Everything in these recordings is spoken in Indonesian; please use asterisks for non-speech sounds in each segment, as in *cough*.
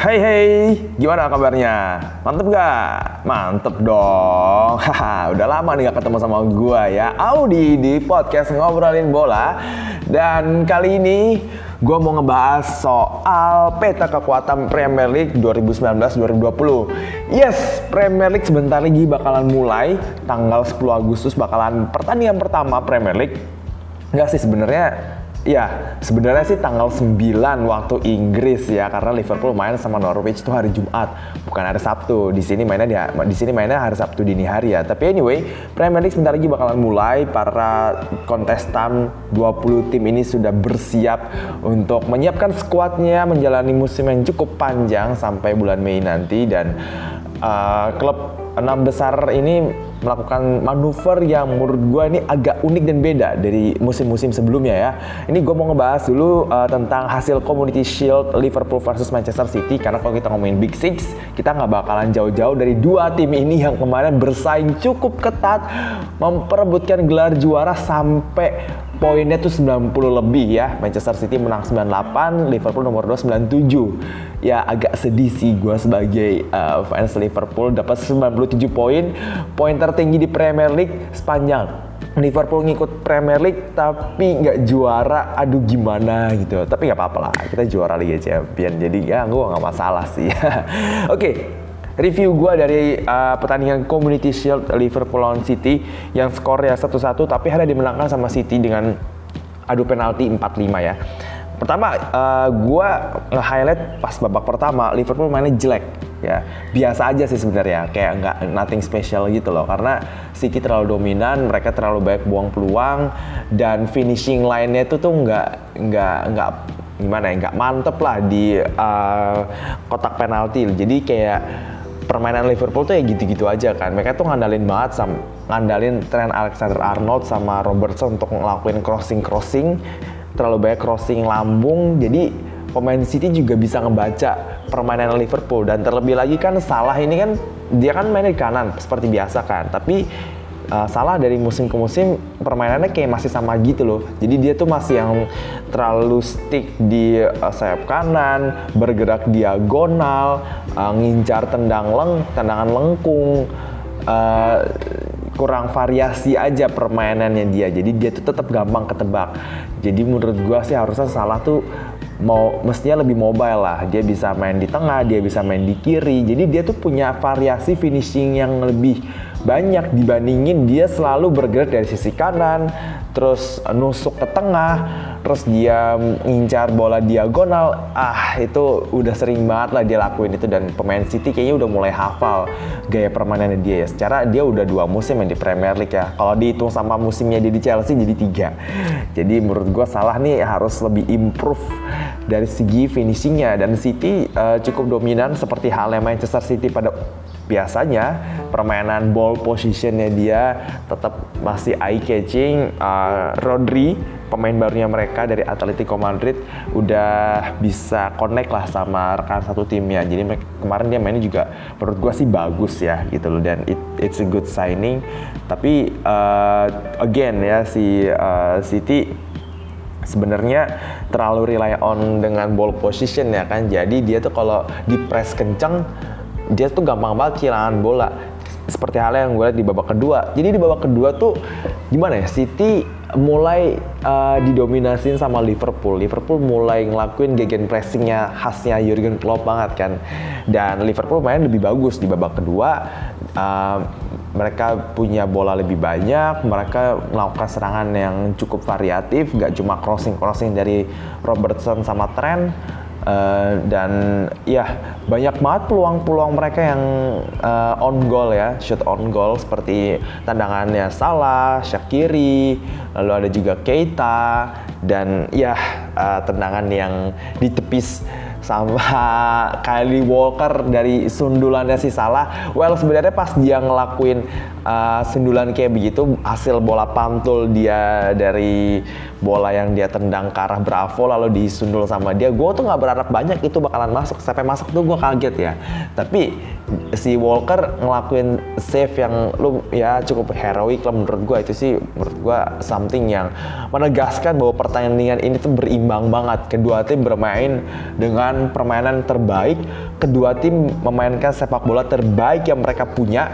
Hai hai, gimana kabarnya? Mantep gak? Mantep dong. *laughs* Haha, udah lama nih gak ketemu sama gua ya. Audi di podcast ngobrolin bola. Dan kali ini gua mau ngebahas soal peta kekuatan Premier League 2019-2020. Yes, Premier League sebentar lagi bakalan mulai. Tanggal 10 Agustus bakalan pertandingan pertama Premier League. Enggak sih sebenarnya Ya, sebenarnya sih tanggal 9 waktu Inggris ya karena Liverpool main sama Norwich itu hari Jumat, bukan hari Sabtu. Di sini mainnya di, di sini mainnya hari Sabtu dini hari ya. Tapi anyway, Premier League sebentar lagi bakalan mulai. Para kontestan 20 tim ini sudah bersiap untuk menyiapkan skuadnya menjalani musim yang cukup panjang sampai bulan Mei nanti dan uh, klub enam besar ini melakukan manuver yang menurut gue ini agak unik dan beda dari musim-musim sebelumnya ya. Ini gue mau ngebahas dulu uh, tentang hasil Community Shield Liverpool versus Manchester City karena kalau kita ngomongin Big Six kita nggak bakalan jauh-jauh dari dua tim ini yang kemarin bersaing cukup ketat memperebutkan gelar juara sampai poinnya tuh 90 lebih ya. Manchester City menang 98, Liverpool nomor 2 97. Ya agak sedih sih gue sebagai uh, fans Liverpool dapat 97 poin, poin tertinggi di Premier League sepanjang Liverpool ngikut Premier League tapi nggak juara, aduh gimana gitu. Tapi nggak apa-apa lah, kita juara Liga Champion. Jadi ya gue nggak masalah sih. *laughs* Oke, okay, review gue dari uh, pertandingan Community Shield Liverpool lawan City yang skornya 1-1 tapi ada dimenangkan sama City dengan adu penalti 4-5 ya. Pertama, uh, gue nge-highlight pas babak pertama Liverpool mainnya jelek ya. Biasa aja sih sebenarnya kayak nggak nothing special gitu loh. Karena City terlalu dominan mereka terlalu banyak buang peluang dan finishing line-nya itu tuh nggak nggak nggak gimana ya nggak mantep lah di uh, kotak penalti. Jadi kayak permainan Liverpool tuh ya gitu-gitu aja kan. Mereka tuh ngandalin banget sama ngandalin Trent Alexander-Arnold sama Robertson untuk ngelakuin crossing-crossing, terlalu banyak crossing lambung. Jadi pemain City juga bisa ngebaca permainan Liverpool dan terlebih lagi kan salah ini kan dia kan main di kanan seperti biasa kan, tapi uh, salah dari musim ke musim permainannya kayak masih sama gitu loh. Jadi dia tuh masih yang terlalu stick di uh, sayap kanan, bergerak diagonal, uh, ngincar tendang leng, tendangan lengkung. Uh, kurang variasi aja permainannya dia jadi dia tuh tetap gampang ketebak jadi menurut gua sih harusnya salah tuh mau mestinya lebih mobile lah dia bisa main di tengah dia bisa main di kiri jadi dia tuh punya variasi finishing yang lebih banyak dibandingin dia selalu bergerak dari sisi kanan terus nusuk ke tengah terus dia ngincar bola diagonal. Ah itu udah sering banget lah dia lakuin itu. Dan pemain City kayaknya udah mulai hafal gaya permainannya dia ya. Secara dia udah dua musim yang di Premier League ya. Kalau dihitung sama musimnya dia di Chelsea jadi tiga. Jadi menurut gue salah nih harus lebih improve dari segi finishingnya. Dan City uh, cukup dominan seperti halnya Manchester City pada biasanya permainan ball positionnya dia tetap masih eye catching uh, Rodri pemain barunya mereka dari Atletico Madrid udah bisa connect lah sama rekan satu timnya. Jadi kemarin dia mainnya juga menurut gue sih bagus ya gitu loh. Dan it, it's a good signing. Tapi uh, again ya si uh, City sebenarnya terlalu rely on dengan ball position ya kan. Jadi dia tuh kalau di press kencang dia tuh gampang banget kehilangan bola. Seperti halnya yang gue lihat di babak kedua. Jadi di babak kedua tuh gimana ya City mulai uh, didominasin sama Liverpool. Liverpool mulai ngelakuin gegen pressingnya khasnya Jurgen Klopp banget kan. Dan Liverpool main lebih bagus di babak kedua. Uh, mereka punya bola lebih banyak, mereka melakukan serangan yang cukup variatif, gak cuma crossing-crossing dari Robertson sama Trent, Uh, dan ya banyak banget peluang-peluang mereka yang uh, on goal ya, shoot on goal seperti tendangannya Salah, Shakiri, lalu ada juga Keita dan ya uh, tendangan yang ditepis sama *laughs* Kylie Walker dari sundulannya si Salah. Well sebenarnya pas dia ngelakuin uh, sundulan kayak begitu hasil bola pantul dia dari bola yang dia tendang ke arah Bravo lalu disundul sama dia. Gue tuh nggak berharap banyak itu bakalan masuk. Sampai masuk tuh gue kaget ya. Tapi si Walker ngelakuin save yang lu ya cukup heroik lah menurut gue itu sih menurut gue something yang menegaskan bahwa pertandingan ini tuh berimbang banget kedua tim bermain dengan permainan terbaik kedua tim memainkan sepak bola terbaik yang mereka punya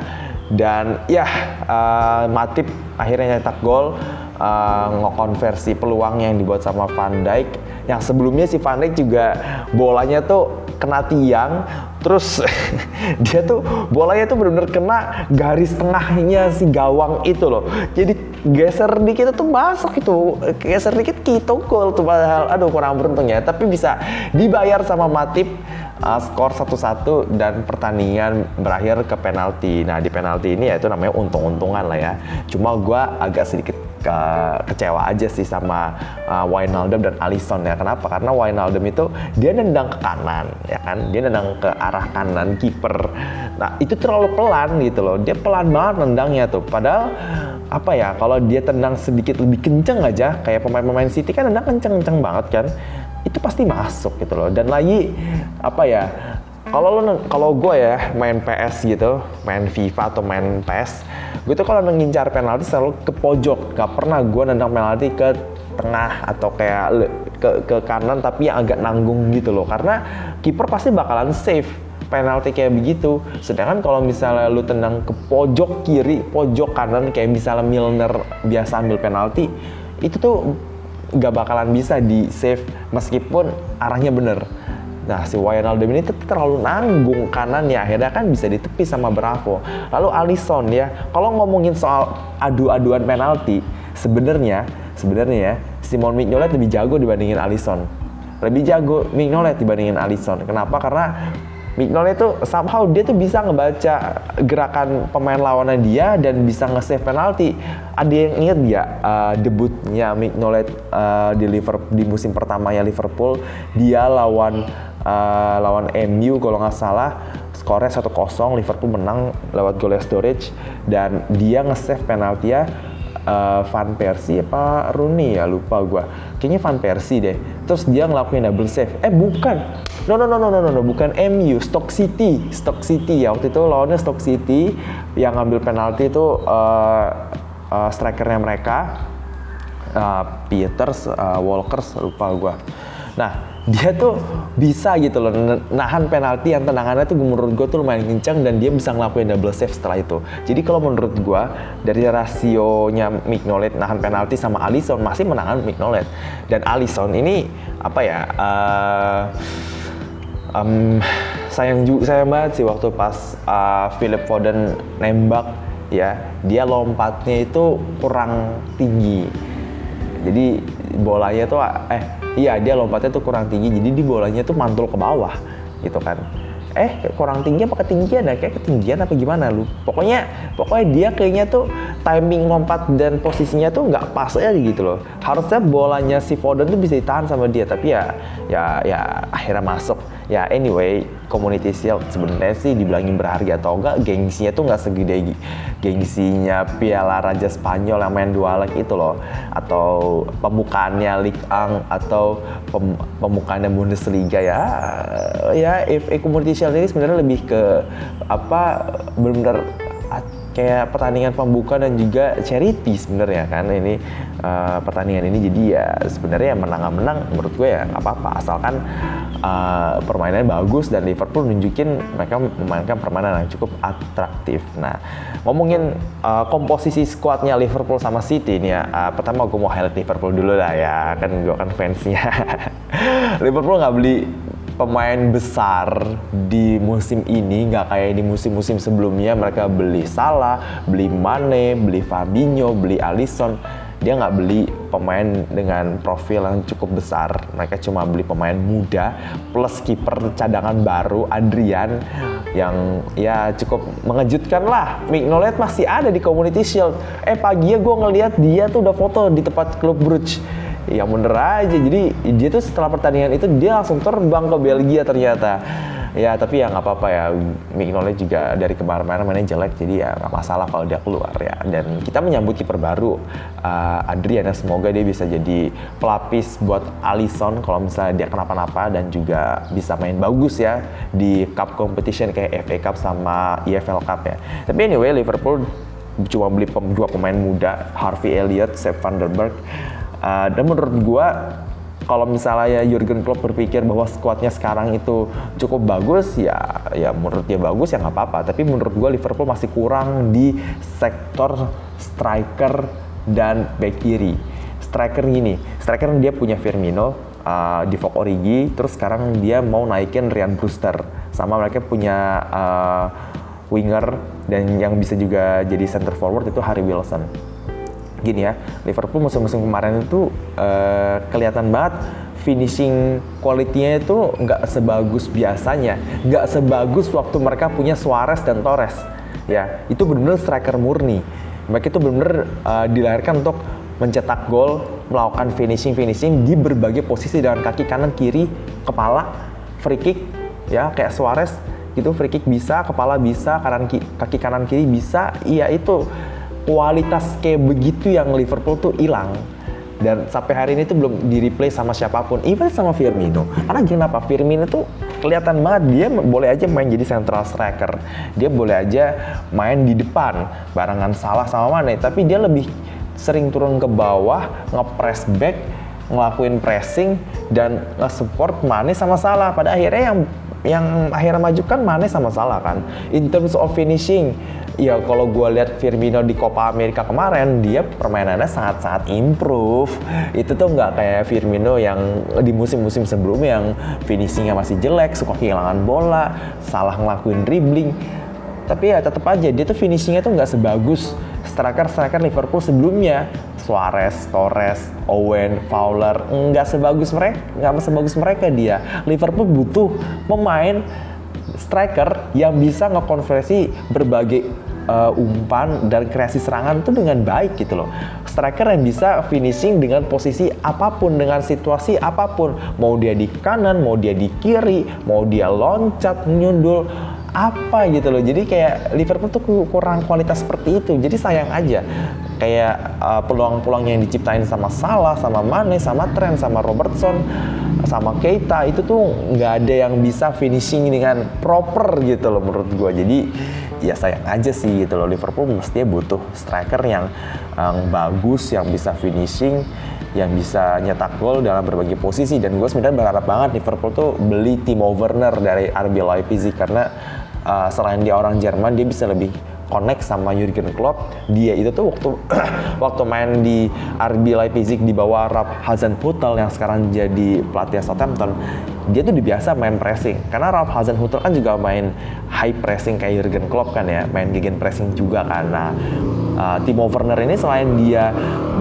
dan ya uh, Matip akhirnya nyetak gol uh, ngekonversi peluang yang dibuat sama Van Dijk yang sebelumnya si Van Dijk juga bolanya tuh kena tiang terus *laughs* dia tuh bolanya tuh benar-benar kena garis tengahnya si gawang itu loh jadi geser dikit tuh masuk itu geser dikit gitu gol tuh padahal aduh kurang beruntung ya tapi bisa dibayar sama Matip uh, skor 1-1 dan pertandingan berakhir ke penalti. Nah di penalti ini ya itu namanya untung-untungan lah ya. Cuma gue agak sedikit ke kecewa aja sih sama uh, Wijnaldum dan Alisson ya. Kenapa? Karena Wijnaldum itu dia nendang ke kanan ya kan, dia nendang ke arah kanan kiper. Nah itu terlalu pelan gitu loh. Dia pelan banget nendangnya tuh. Padahal apa ya kalau dia tendang sedikit lebih kenceng aja kayak pemain-pemain City kan nendang kenceng-kenceng banget kan itu pasti masuk gitu loh dan lagi apa ya kalau lo kalau gue ya main PS gitu main FIFA atau main PS gue tuh kalau ngincar penalti selalu ke pojok gak pernah gue nendang penalti ke tengah atau kayak ke, ke kanan tapi yang agak nanggung gitu loh karena kiper pasti bakalan save penalti kayak begitu. Sedangkan kalau misalnya lu tendang ke pojok kiri, pojok kanan kayak misalnya Milner biasa ambil penalti, itu tuh nggak bakalan bisa di save meskipun arahnya bener. Nah si Wijnaldum ini terlalu nanggung kanan ya akhirnya kan bisa ditepis sama Bravo. Lalu Alisson ya, kalau ngomongin soal adu-aduan penalti, sebenarnya sebenarnya ya Simon Mignolet lebih jago dibandingin Alisson. Lebih jago Mignolet dibandingin Alisson. Kenapa? Karena Mignolet itu somehow dia tuh bisa ngebaca gerakan pemain lawannya dia dan bisa nge-save penalti. Ada yang inget ya uh, debutnya Mignolet uh, di Liverpool di musim pertamanya Liverpool dia lawan uh, lawan MU kalau nggak salah skornya 1-0 Liverpool menang lewat gol Sturridge dan dia nge-save penalti ya uh, Van Persie apa Rooney ya lupa gue kayaknya Van Persie deh. Terus dia ngelakuin double save. Eh bukan. No no no no no no, no. bukan MU Stock City. Stock City ya waktu itu lawannya Stock City yang ngambil penalti itu uh, uh, strikernya mereka. Uh, Peters uh, Walkers lupa gue nah dia tuh bisa gitu loh nahan penalti yang tendangannya tuh menurut gue tuh lumayan kencang dan dia bisa ngelakuin double save setelah itu. Jadi kalau menurut gue dari rasionya Mignolet nahan penalti sama Alisson masih menangan Mignolet dan Alisson ini apa ya uh, um, sayang juga sayang banget sih waktu pas uh, Philip Foden nembak ya dia lompatnya itu kurang tinggi. Jadi bolanya tuh eh iya dia lompatnya tuh kurang tinggi jadi di bolanya tuh mantul ke bawah gitu kan. Eh kurang tinggi apa ketinggian ya? Kayak ketinggian apa gimana lu? Pokoknya pokoknya dia kayaknya tuh timing lompat dan posisinya tuh nggak pas aja gitu loh. Harusnya bolanya si Foden tuh bisa ditahan sama dia tapi ya ya ya akhirnya masuk ya anyway community shield sebenarnya sih dibilangin berharga atau enggak gengsinya tuh nggak segede gengsinya Piala Raja Spanyol yang main dua leg itu loh. Atau pembukaannya Ligue 1 atau pem, pembukaannya Bundesliga ya. Ya FA community shield ini sebenarnya lebih ke apa benar-benar kayak pertandingan pembuka dan juga charity sebenarnya kan ini uh, pertandingan ini. Jadi ya sebenarnya menang menang menurut gue ya apa-apa. Asalkan uh, permainannya bagus dan Liverpool nunjukin mereka memainkan permainan yang cukup atraktif. Nah ngomongin uh, komposisi skuadnya Liverpool sama City ini ya uh, pertama gue mau highlight Liverpool dulu lah ya kan gue kan fansnya. *laughs* Liverpool nggak beli pemain besar di musim ini nggak kayak di musim-musim sebelumnya. Mereka beli Salah, beli Mane, beli Fabinho, beli Alisson dia nggak beli pemain dengan profil yang cukup besar. Mereka cuma beli pemain muda plus kiper cadangan baru Adrian yang ya cukup mengejutkan lah. Mignolet masih ada di Community Shield. Eh pagi ya gue ngeliat dia tuh udah foto di tempat klub Bruges. Yang bener aja. Jadi dia tuh setelah pertandingan itu dia langsung terbang ke Belgia ternyata ya tapi ya nggak apa-apa ya. Mignolet juga dari kemarin-kemarin mainnya jelek jadi ya nggak masalah kalau dia keluar ya. Dan kita menyambut kiper baru uh, Adriana semoga dia bisa jadi pelapis buat Alisson kalau misalnya dia kenapa-napa dan juga bisa main bagus ya di cup competition kayak FA Cup sama EFL Cup ya. Tapi anyway Liverpool cuma beli dua pemain muda Harvey Elliott, Sepp van der Berg Uh, dan menurut gue kalau misalnya Jurgen Klopp berpikir bahwa skuadnya sekarang itu cukup bagus ya ya menurut dia bagus ya nggak apa-apa. Tapi menurut gue Liverpool masih kurang di sektor striker dan back kiri. Striker gini striker dia punya Firmino uh, di Origi terus sekarang dia mau naikin Ryan Brewster. Sama mereka punya uh, winger dan yang bisa juga jadi center forward itu Harry Wilson gini ya, Liverpool musim-musim kemarin itu uh, kelihatan banget finishing quality-nya itu nggak sebagus biasanya, nggak sebagus waktu mereka punya Suarez dan Torres. Ya, itu benar-benar striker murni. Mereka itu benar-benar uh, dilahirkan untuk mencetak gol, melakukan finishing-finishing di berbagai posisi dengan kaki kanan, kiri, kepala, free kick, ya kayak Suarez gitu free kick bisa, kepala bisa, kaki kanan kiri bisa, iya itu kualitas kayak begitu yang Liverpool tuh hilang. Dan sampai hari ini tuh belum di replay sama siapa pun even sama Firmino. Karena kenapa? Firmino tuh kelihatan banget dia boleh aja main jadi central striker. Dia boleh aja main di depan barengan salah sama mana tapi dia lebih sering turun ke bawah ngepress back ngelakuin pressing dan nge-support Mane sama Salah. Pada akhirnya yang yang akhirnya maju kan Mane sama Salah kan. In terms of finishing ya kalau gue lihat Firmino di Copa America kemarin dia permainannya sangat-sangat improve. Itu tuh nggak kayak Firmino yang di musim-musim sebelumnya yang finishingnya masih jelek suka kehilangan bola salah ngelakuin dribbling. Tapi ya tetap aja dia tuh finishingnya tuh nggak sebagus striker-striker Liverpool sebelumnya. Suarez, Torres, Owen, Fowler nggak sebagus mereka nggak sebagus mereka dia. Liverpool butuh pemain striker yang bisa ngekonversi berbagai uh, umpan dan kreasi serangan itu dengan baik gitu loh. Striker yang bisa finishing dengan posisi apa pun, dengan situasi apa pun. Mau dia di kanan, mau dia di kiri, mau dia loncat, nyundul, apa gitu loh. Jadi kayak Liverpool tuh kurang kualitas seperti itu. Jadi sayang aja kayak uh, peluang-peluang yang diciptain sama Salah, sama Mane, sama Trent, sama Robertson, sama Keita itu tuh nggak ada yang bisa finishing dengan proper gitu loh menurut gue. Jadi ya sayang aja sih gitu loh. Liverpool mestinya butuh striker yang, yang bagus, yang bisa finishing, yang bisa nyetak gol dalam berbagai posisi. Dan gue sebenarnya berharap banget Liverpool tuh beli Timo Werner dari RB Leipzig karena uh, selain dia orang Jerman dia bisa lebih connect sama Jurgen Klopp. Dia itu tuh waktu *clears throat* waktu main di RB Leipzig di bawah Ralf Hasenhuttl yang sekarang jadi pelatih Southampton dia tuh dibiasa main pressing karena Ralf Hasenhuttl kan juga main high pressing kayak Jurgen Klopp kan ya main gegen pressing juga karena uh, Timo Werner ini selain dia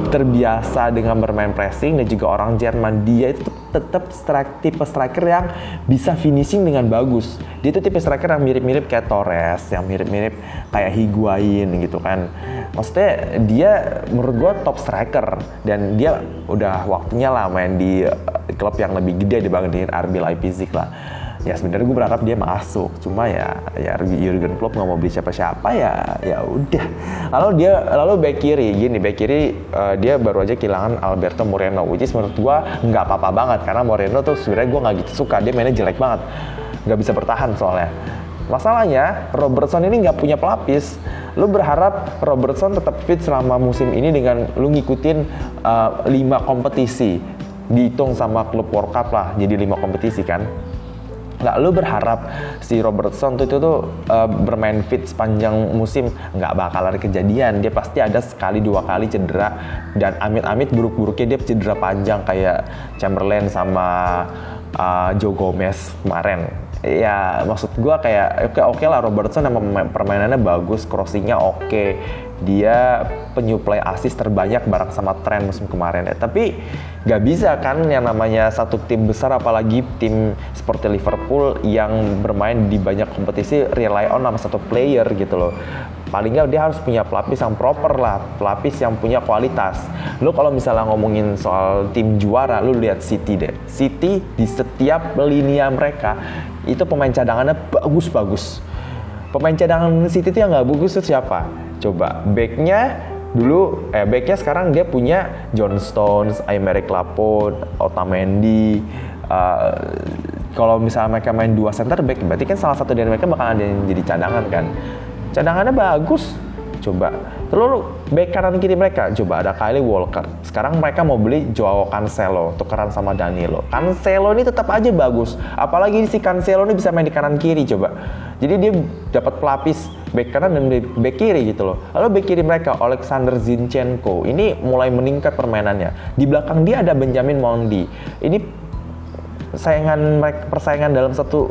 terbiasa dengan bermain pressing dan juga orang Jerman dia itu tetap strike, tipe striker yang bisa finishing dengan bagus. Dia itu tipe striker yang mirip-mirip kayak Torres, yang mirip-mirip kayak Higuain gitu kan. Maksudnya dia menurut gue top striker. Dan dia udah waktunya lah main di eh, klub yang lebih gede dibandingin RB Leipzig lah. Ya sebenarnya gue berharap dia masuk. Cuma ya ya Jurgen Klopp nggak mau beli siapa-siapa ya ya udah. Lalu dia lalu back kiri. Gini back kiri uh, dia baru aja kehilangan Alberto Moreno which is menurut gue nggak apa-apa banget. Karena Moreno tuh sebenarnya gue nggak gitu suka. Dia mainnya jelek banget. Nggak bisa bertahan soalnya Masalahnya Robertson ini nggak punya pelapis. Lu berharap Robertson tetap fit selama musim ini dengan lu ngikutin uh, eh, 5 kompetisi. Dihitung sama klub World Cup lah, jadi 5 kompetisi kan? Nggak lu berharap si Robertson tuh itu tuh uh, bermain fit sepanjang musim? Nggak bakal ada kejadian. Dia pasti ada sekali dua kali cedera. Dan amit-amit buruk-buruknya dia cedera panjang kayak Chamberlain sama uh, Joe Gomez kemarin ya maksud gue kayak oke oke lah Robertson yang permainannya bagus crossingnya oke dia penyuplai assist terbanyak bareng sama tren musim kemarin ya. Tapi nggak bisa kan yang namanya satu tim besar apalagi tim seperti Liverpool yang bermain di banyak kompetisi rely on sama satu player gitu loh. Paling nggak dia harus punya pelapis yang proper lah, pelapis yang punya kualitas. Lo kalau misalnya ngomongin soal tim juara, lo lihat City deh. City di setiap linia mereka itu pemain cadangannya bagus-bagus. Pemain cadangan City itu yang nggak bagus itu siapa? Coba backnya dulu eh backnya sekarang dia punya John Stones, Aymeric Laporte, Otamendi. Uh, kalau misalnya mereka main dua center back, berarti kan salah satu dari mereka bakal ada yang jadi cadangan kan. Cadangannya bagus, Coba. Terus back kanan kiri mereka coba ada Kylie Walker. Sekarang mereka mau beli Joao Cancelo tukeran sama Danilo. Cancelo ini tetap aja bagus. Apalagi si Cancelo ini bisa main di kanan kiri coba. Jadi dia dapat pelapis back kanan dan back kiri gitu loh. Lalu back kiri mereka Alexander Zinchenko ini mulai meningkat permainannya. Di belakang dia ada Benjamin Mondi. Ini saingan persaingan dalam satu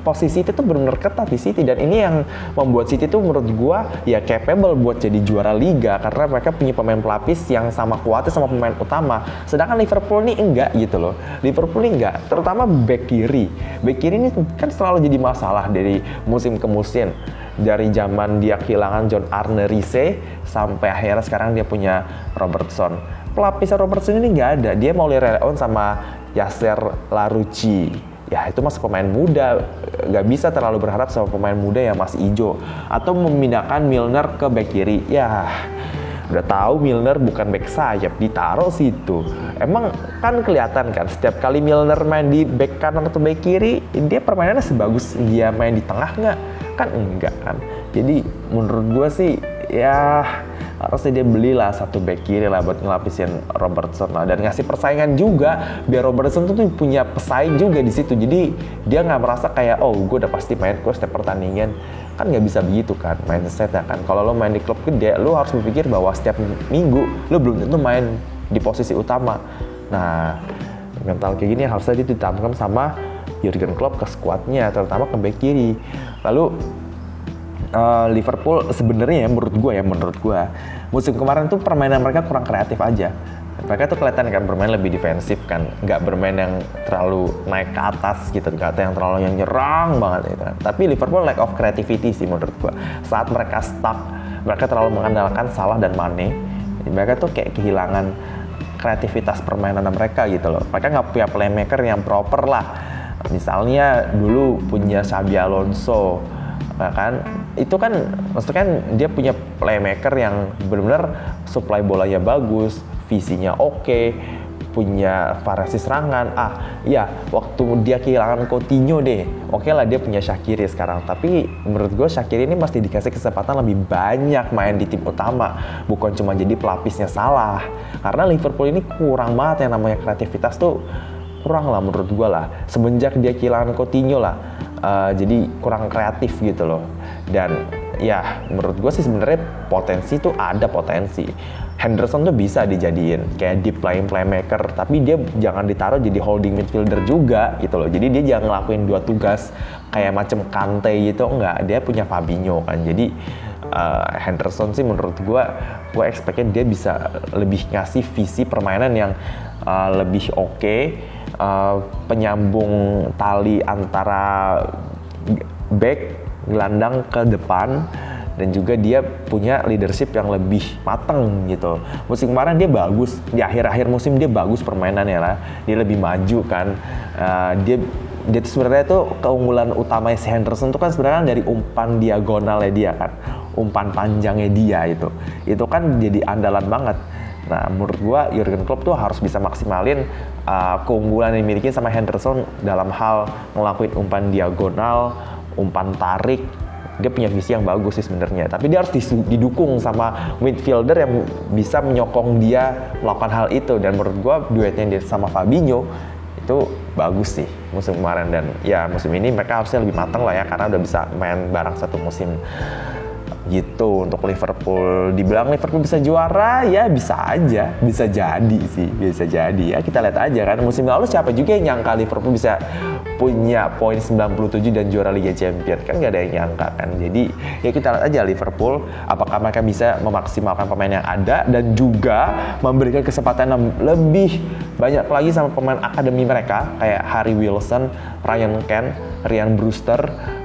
posisi City tuh benar-benar ketat di City dan ini yang membuat City tuh menurut gua ya capable buat jadi juara liga karena mereka punya pemain pelapis yang sama kuatnya sama pemain utama. Sedangkan Liverpool nih enggak gitu loh. Liverpool nih enggak, terutama back kiri. Back kiri ini kan selalu jadi masalah dari musim ke musim. Dari zaman dia kehilangan John Arne Rice sampai akhirnya sekarang dia punya Robertson. Pelapisnya Robertson ini nggak ada. Dia mau on sama Yasser Larucci ya itu masih pemain muda. Nggak bisa terlalu berharap sama pemain muda yang masih hijau atau memindahkan Milner ke back kiri. Ya udah tahu Milner bukan back sayap ditaruh situ. Emang kan kelihatan kan setiap kali Milner main di back kanan atau back kiri dia permainannya sebagus dia main di tengah nggak? Kan enggak kan. Jadi menurut gue sih ya harusnya dia belilah satu back kiri lah buat ngelapisin Robertson lah. Dan ngasih persaingan juga biar Robertson tuh punya pesaing juga di situ. Jadi dia nggak merasa kayak oh gue udah pasti main gue setiap pertandingan. Kan nggak bisa begitu kan mindset ya kan. Kalau lo main di klub gede lo harus berpikir bahwa setiap minggu lo belum tentu main di posisi utama. Nah mental kayak gini harusnya ditanamkan sama Jurgen Klopp ke skuadnya terutama ke back kiri. Lalu uh, Liverpool sebenarnya ya menurut gue ya menurut gue musim kemarin tuh permainan mereka kurang kreatif aja. Mereka tuh kelihatan kan bermain lebih defensif kan nggak bermain yang terlalu naik ke atas gitu nggak yang terlalu yang nyerang banget gitu kan. Tapi Liverpool lack of creativity sih menurut gue saat mereka stuck mereka terlalu mengandalkan Salah dan Mane mereka tuh kayak kehilangan kreativitas permainan mereka gitu loh. Mereka nggak punya playmaker yang proper lah. Misalnya dulu punya Xabi Alonso Nah, kan itu kan maksudnya kan dia punya playmaker yang benar-benar supply bolanya bagus, visinya oke, okay, punya variasi serangan. Ah, ya waktu dia kehilangan Coutinho deh. Oke okay lah dia punya Shakiri sekarang, tapi menurut gue Shakiri ini mesti dikasih kesempatan lebih banyak main di tim utama, bukan cuma jadi pelapisnya salah. Karena Liverpool ini kurang banget yang namanya kreativitas tuh kurang lah menurut gue lah. Semenjak dia kehilangan Coutinho lah, uh, jadi kurang kreatif gitu loh. Dan ya menurut gue sih sebenarnya potensi tuh ada potensi. Henderson tuh bisa dijadiin kayak deep playing playmaker tapi dia jangan ditaruh jadi holding midfielder juga gitu loh. Jadi dia jangan ngelakuin dua tugas kayak macam Kante gitu enggak. Dia punya Fabinho kan. Jadi uh, Henderson sih menurut gue gue expectnya dia bisa lebih ngasih visi permainan yang uh, lebih oke. okay, uh, penyambung tali antara back gelandang ke depan dan juga dia punya leadership yang lebih mateng gitu. Musim kemarin dia bagus, di akhir-akhir musim dia bagus permainannya lah. Dia lebih maju kan. Uh, dia dia tuh sebenarnya tuh keunggulan utama si Henderson tuh kan sebenarnya dari umpan diagonalnya dia kan. Umpan panjangnya dia itu. Itu kan jadi andalan banget. Nah, menurut gua Jurgen Klopp tuh harus bisa maksimalin uh, keunggulan yang dimiliki sama Henderson dalam hal ngelakuin umpan diagonal, umpan tarik. Dia punya visi yang bagus sih sebenarnya, tapi dia harus didukung sama midfielder yang bisa menyokong dia melakukan hal itu. Dan menurut gua duetnya dia sama Fabinho itu bagus sih musim kemarin. Dan ya musim ini mereka harusnya lebih matang lah ya karena udah bisa main bareng satu musim gitu untuk Liverpool. Dibilang Liverpool bisa juara ya bisa aja. Bisa jadi sih bisa jadi. Ya kita lihat aja kan musim lalu siapa juga yang nyangka Liverpool bisa punya poin 97 dan juara Liga Champions. Kan gak ada yang nyangka kan. Jadi ya kita lihat aja Liverpool apakah mereka bisa memaksimalkan pemain yang ada dan juga memberikan kesempatan yang lebih banyak lagi sama pemain akademi mereka kayak Harry Wilson, Ryan Kent, Ryan Brewster.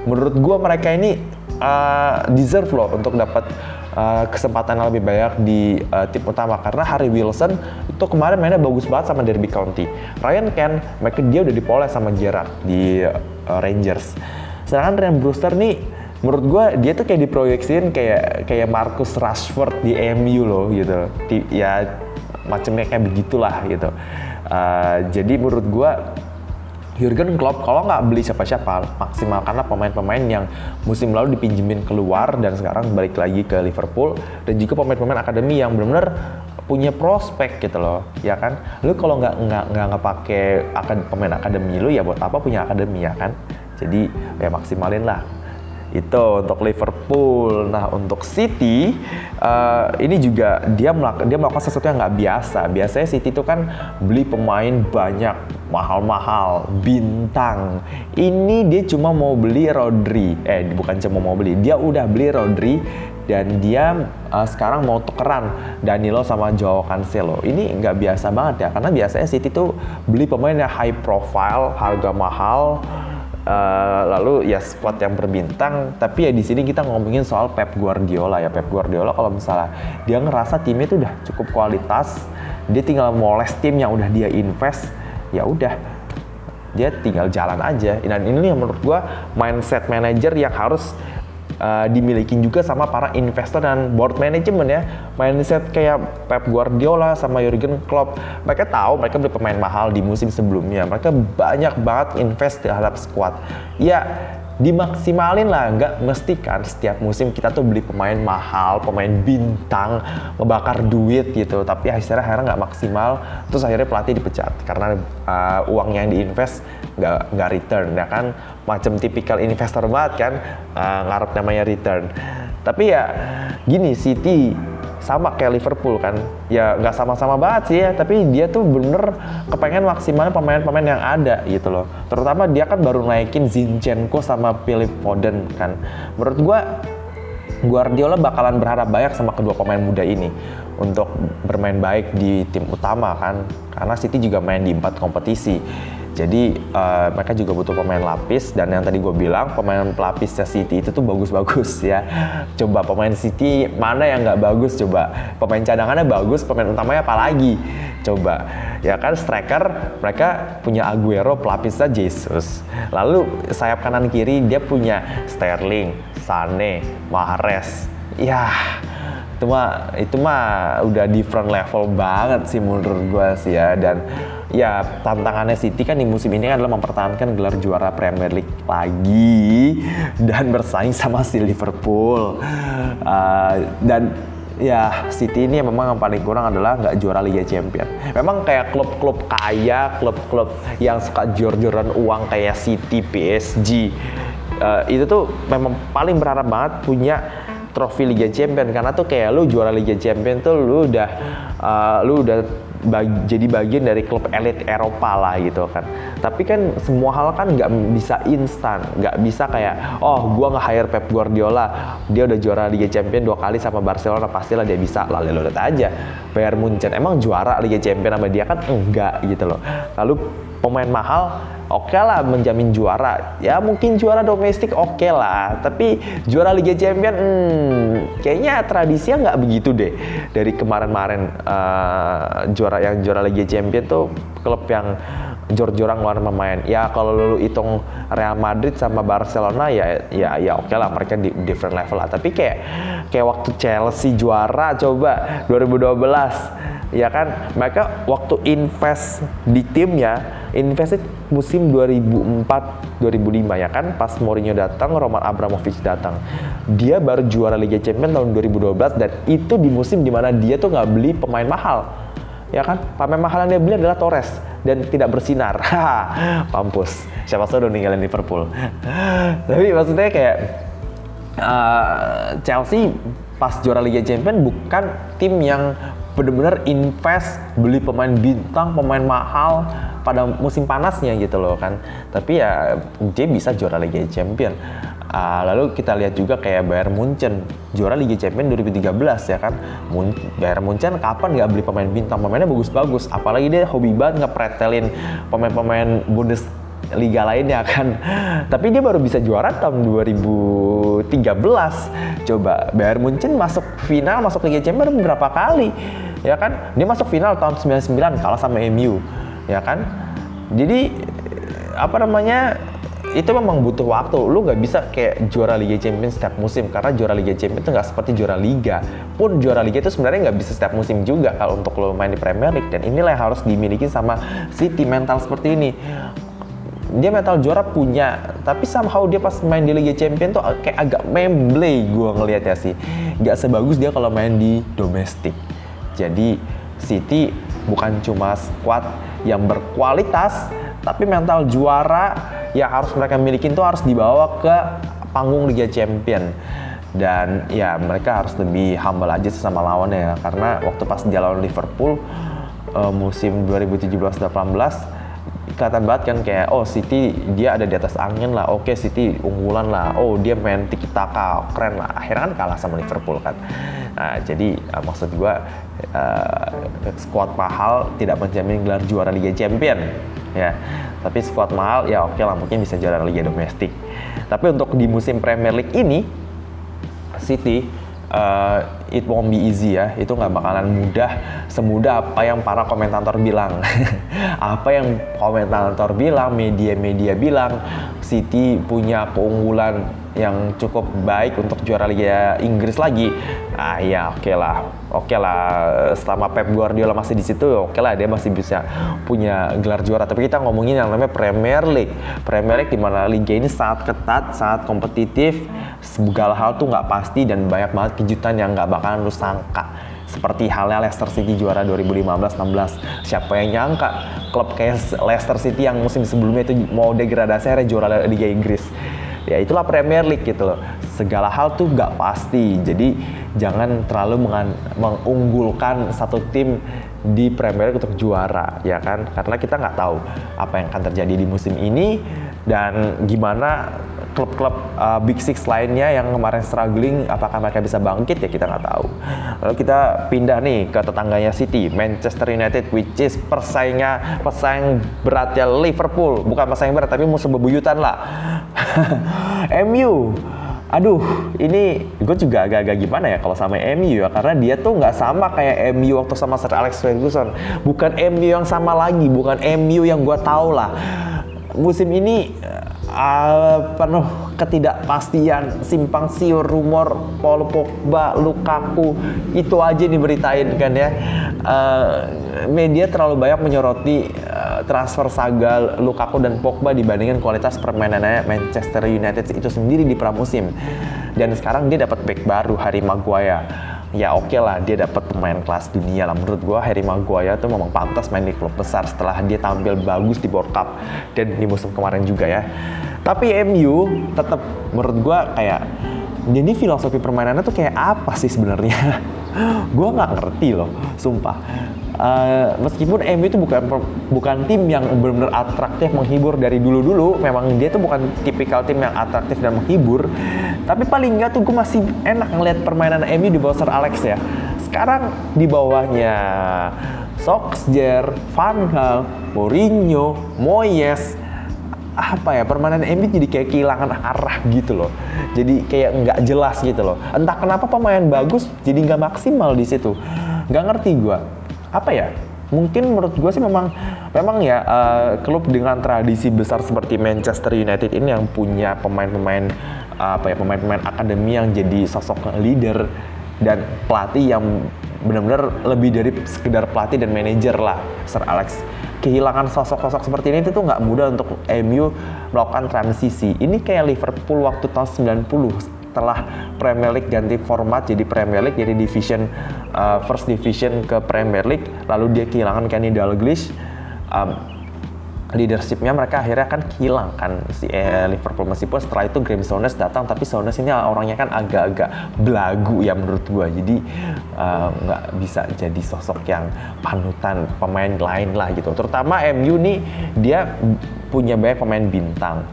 Menurut gue mereka ini uh, deserve loh untuk dapat uh, kesempatan lebih banyak di uh, tim utama karena Harry Wilson itu kemarin mainnya bagus banget sama Derby County. Ryan Ken, mereka dia udah dipoles sama Gerrard di uh, Rangers. Sedangkan Ryan Brewster nih menurut gue dia tuh kayak diproyeksiin kayak kayak Marcus Rashford di MU loh gitu. Ya macamnya kayak begitulah gitu. Uh, jadi menurut gue Jurgen Klopp kalau nggak beli siapa-siapa maksimalkanlah pemain-pemain yang musim lalu dipinjemin keluar dan sekarang balik lagi ke Liverpool dan juga pemain-pemain akademi yang benar-benar punya prospek gitu loh ya kan? Lu kalau nggak nggak nggak ngepake akad, pemain akademi lu ya buat apa punya akademi ya kan? Jadi ya maksimalin lah itu untuk Liverpool. Nah untuk City uh, ini juga dia melakukan dia melakukan sesuatu yang nggak biasa. Biasanya City itu kan beli pemain banyak mahal-mahal bintang. Ini dia cuma mau beli Rodri. Eh bukan cuma mau beli, dia udah beli Rodri dan dia uh, sekarang mau tukeran Danilo sama Joao Cancelo. Ini nggak biasa banget ya karena biasanya City tuh beli pemain yang high profile, harga mahal Uh, lalu ya squad yang berbintang tapi ya di sini kita ngomongin soal Pep Guardiola ya. Pep Guardiola kalau misalnya dia ngerasa timnya itu udah cukup kualitas dia tinggal moles tim yang udah dia invest ya udah dia tinggal jalan aja. Dan ini yang menurut gua mindset manager yang harus uh, dimiliki juga sama para investor dan board management ya. Mindset kayak Pep Guardiola sama Jurgen Klopp. Mereka tahu mereka beli pemain mahal di musim sebelumnya. Mereka banyak banget invest terhadap squad. Ya, dimaksimalin lah nggak mesti kan setiap musim kita tuh beli pemain mahal pemain bintang ngebakar duit gitu tapi akhirnya akhirnya nggak maksimal terus akhirnya pelatih dipecat karena uh, uangnya yang diinvest nggak nggak return ya kan macam tipikal investor banget kan. Uh, ngarep namanya return. Tapi ya gini City sama kayak Liverpool kan. Ya nggak sama-sama banget sih ya tapi dia tuh bener kepengen maksimalnya pemain-pemain yang ada gitu loh. Terutama dia kan baru naikin Zinchenko sama Philip Foden kan. Menurut gua Guardiola bakalan berharap banyak sama kedua pemain muda ini untuk bermain baik di tim utama kan. Karena City juga main di empat kompetisi jadi uh, mereka juga butuh pemain lapis dan yang tadi gue bilang pemain pelapisnya City itu tuh bagus-bagus ya. Coba pemain City mana yang nggak bagus coba. Pemain cadangannya bagus, pemain utamanya apa lagi? Coba ya kan striker mereka punya Aguero pelapisnya Jesus. Lalu sayap kanan kiri dia punya Sterling, Sane, Mahrez. Ya itu mah itu mah udah different level banget sih menurut gue sih ya dan ya tantangannya City kan di musim ini adalah mempertahankan gelar juara Premier League lagi dan bersaing sama si Liverpool uh, dan ya City ini memang yang paling kurang adalah nggak juara Liga Champion. Memang kayak klub-klub kaya, klub-klub yang suka jor-joran uang kayak City, PSG, uh, itu tuh memang paling berharap banget punya trofi Liga Champion karena tuh kayak lu juara Liga Champion tuh lu udah uh, lu udah bagi, jadi bagian dari klub elit Eropa lah gitu kan. Tapi kan semua hal kan nggak bisa instan, nggak bisa kayak oh gua nggak hire Pep Guardiola, dia udah juara Liga Champion dua kali sama Barcelona pastilah dia bisa. Lalu lihat aja Bayern Munchen emang juara Liga Champion sama dia kan enggak gitu loh. Lalu pemain mahal oke okay lah menjamin juara ya mungkin juara domestik oke okay lah tapi juara Liga Champion hmm, kayaknya tradisinya nggak begitu deh dari kemarin-kemarin uh, juara yang juara Liga Champion tuh klub yang jor-joran ngeluarin pemain. Ya kalau lu hitung Real Madrid sama Barcelona ya ya ya oke okay lah mereka di different level lah. Tapi kayak kayak waktu Chelsea juara coba 2012 ya kan? Mereka waktu invest di timnya invest musim 2004 2005 ya kan? Pas Mourinho datang Roman Abramovich datang. Dia baru juara Liga Champions tahun 2012 dan itu di musim di mana dia tuh nggak beli pemain mahal. Ya kan? Pemain mahal yang dia beli adalah Torres dan tidak bersinar. *laughs* Pampus siapa tahu udah ninggalin Liverpool. *laughs* Tapi maksudnya kayak uh, Chelsea pas juara Liga Champions bukan tim yang benar-benar invest beli pemain bintang, pemain mahal pada musim panasnya gitu loh kan. Tapi ya dia bisa juara Liga Champion. Uh, lalu kita lihat juga kayak Bayern Munchen juara Liga Champion 2013 ya kan. Mun Bayern Munchen kapan nggak beli pemain bintang? Pemainnya bagus-bagus. Apalagi dia hobi banget ngepretelin pemain-pemain Bundes liga lainnya kan. Tapi dia baru bisa juara tahun 2013. Coba Bayern Munchen masuk final, masuk Liga Champions berapa kali? Ya kan dia masuk final tahun 99 kalah sama MU ya kan jadi apa namanya itu memang butuh waktu. Lu nggak bisa kayak juara Liga Champions setiap musim karena juara Liga Champions itu nggak seperti juara Liga. Pun juara Liga itu sebenarnya nggak bisa setiap musim juga kalau untuk lo main di Premier League dan inilah yang harus dimiliki sama City mental seperti ini. dia mental juara punya tapi somehow dia pas main di Liga Champion tuh kayak agak memble gue ngelihatnya sih nggak sebagus dia kalau main di domestik jadi City bukan cuma squad yang berkualitas tapi mental juara yang harus mereka miliki itu harus dibawa ke panggung Liga Champion. Dan ya mereka harus lebih humble aja sesama lawannya ya. Karena waktu pas dia lawan Liverpool uh, musim 2017-18 kelihatan banget kan kayak oh City dia ada di atas angin lah. Oke okay, City unggulan lah. Oh dia main tiki taka keren lah. Akhirnya kan kalah sama Liverpool kan. Nah jadi uh, maksud gue uh, squad mahal tidak menjamin gelar juara Liga Champion ya. Tapi squad mahal ya oke okay lah mungkin bisa juara Liga domestik. Tapi untuk di musim Premier League ini City uh, it won't be easy ya. Itu nggak bakalan mudah semudah apa yang para komentator bilang. *laughs* Apa yang komentator bilang media-media bilang City punya keunggulan yang cukup baik untuk juara Liga Inggris lagi. Ah ya oke okay lah, oke okay lah selama Pep Guardiola masih di situ, oke okay lah dia masih bisa punya gelar juara. Tapi kita ngomongin yang namanya Premier League. Premier League di mana liga ini sangat ketat, sangat kompetitif, segala hal tuh nggak pasti dan banyak banget kejutan yang nggak bakalan lu sangka seperti halnya Leicester City juara 2015-16 siapa yang nyangka klub kayak Leicester City yang musim sebelumnya itu mau degradasi akhirnya juara Liga Inggris ya itulah Premier League gitu loh. Segala hal tuh gak pasti. Jadi jangan terlalu mengunggulkan satu tim di Premier League untuk juara ya kan? Karena kita nggak tahu apa yang akan terjadi di musim ini dan gimana klub-klub uh, Big Six lainnya yang kemarin struggling apakah mereka bisa bangkit? Ya kita nggak tahu. Lalu kita pindah nih ke tetangganya City, Manchester United which is persaingnya pesaing beratnya Liverpool, bukan pesaing berat tapi musuh bebuyutan lah. *laughs* MU aduh ini gue juga agak-agak gimana ya kalau sama MU ya? Karena dia tuh nggak sama kayak MU waktu sama Sir Alex Ferguson. Bukan MU yang sama lagi bukan MU yang gue tahu lah. Musim ini uh, penuh ketidakpastian, simpang siur, rumor Paul Pogba, Lukaku, itu aja diberitain kan ya. Uh, media terlalu banyak menyoroti uh, transfer saga Lukaku dan Pogba dibandingkan kualitas permainannya Manchester United itu sendiri di pramusim. Dan sekarang dia dapat back baru Harry Maguire ya oke okay lah dia dapat pemain kelas dunia lah. Menurut gue Harry Maguire tuh memang pantas main di klub besar setelah dia tampil bagus di World Cup dan di musim kemarin juga ya. Tapi MU tetap menurut gue kayak jadi filosofi permainannya tuh kayak apa sih sebenarnya? *laughs* Gue nggak ngerti loh sumpah uh, meskipun MU itu bukan bukan tim yang benar-benar atraktif menghibur dari dulu-dulu memang dia tuh bukan tipikal tim yang atraktif dan menghibur. Tapi paling nggak tuh gue masih enak ngeliat permainan MU di bawah Sir Alex ya. Sekarang di bawahnya Solskjaer, Van Gaal, Mourinho, Moyes. Apa ya permainan MU jadi kayak kehilangan arah gitu loh. Jadi kayak nggak jelas gitu loh. Entah kenapa pemain bagus jadi nggak maksimal di situ. Nggak ngerti gue apa ya mungkin menurut gue sih memang memang ya uh, klub dengan tradisi besar seperti Manchester United ini yang punya pemain-pemain uh, apa ya pemain-pemain akademi yang jadi sosok leader dan pelatih yang benar-benar lebih dari sekedar pelatih dan manajer lah. Sir Alex kehilangan sosok-sosok seperti ini itu nggak mudah untuk MU melakukan transisi. Ini kayak Liverpool waktu tahun 90 setelah Premier League ganti format jadi Premier League jadi division uh, first division ke Premier League lalu dia kehilangan Kenny Dalglish um, leadershipnya mereka akhirnya kan hilang kan si eh, Liverpool. Meskipun setelah itu Graham Souness datang tapi Souness ini orangnya kan agak-agak belagu ya menurut gua. Jadi uh, nggak uh, bisa jadi sosok yang panutan pemain lain lah gitu. Terutama MU nih dia punya banyak pemain bintang.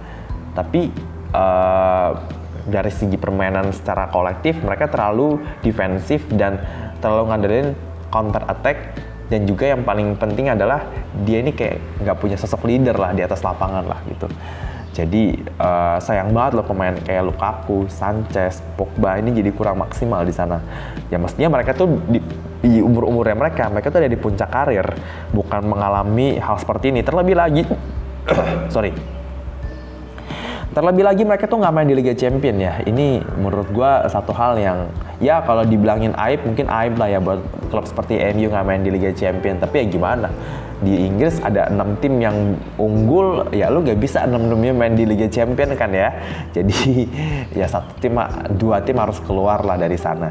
Tapi uh, dari segi permainan secara kolektif mereka terlalu defensif dan terlalu ngandelin counter attack dan juga yang paling penting adalah dia ini kayak nggak punya sosok leader lah di atas lapangan lah gitu. Jadi uh, sayang banget loh pemain kayak Lukaku, Sanchez, Pogba ini jadi kurang maksimal di sana. Ya mestinya mereka tuh di, di umur-umurnya mereka, mereka tuh ada di puncak karir, bukan mengalami hal seperti ini. Terlebih lagi, *coughs* sorry, Terlebih lagi mereka tuh nggak main di Liga Champion ya. Ini menurut gue satu hal yang ya kalau dibilangin aib mungkin aib lah ya buat klub seperti MU nggak main di Liga Champion. Tapi ya gimana? di Inggris ada enam tim yang unggul ya lu gak bisa enam enamnya main di Liga Champion kan ya *laughs* jadi ya satu tim dua tim harus keluar lah dari sana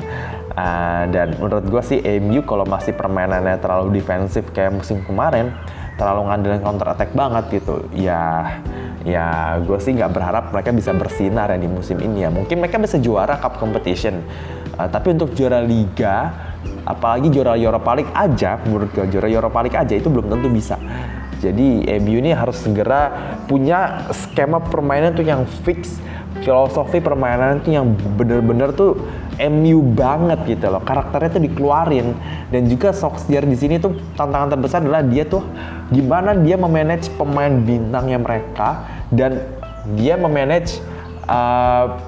uh, dan menurut gue sih MU kalau masih permainannya terlalu defensif kayak musim kemarin terlalu ngandelin counter attack banget gitu. Ya ya gue sih nggak berharap mereka bisa bersinar ya di musim ini ya. Mungkin mereka bisa juara cup competition. Uh, tapi untuk juara liga apalagi juara Europa League aja menurut gue juara Europa League aja itu belum tentu bisa. Jadi MU ini harus segera punya skema permainan tuh yang fix filosofi permainan itu yang bener-bener tuh MU banget gitu loh karakternya tuh dikeluarin dan juga Solskjaer di sini tuh tantangan terbesar adalah dia tuh gimana dia memanage pemain bintangnya mereka dan dia memanage uh,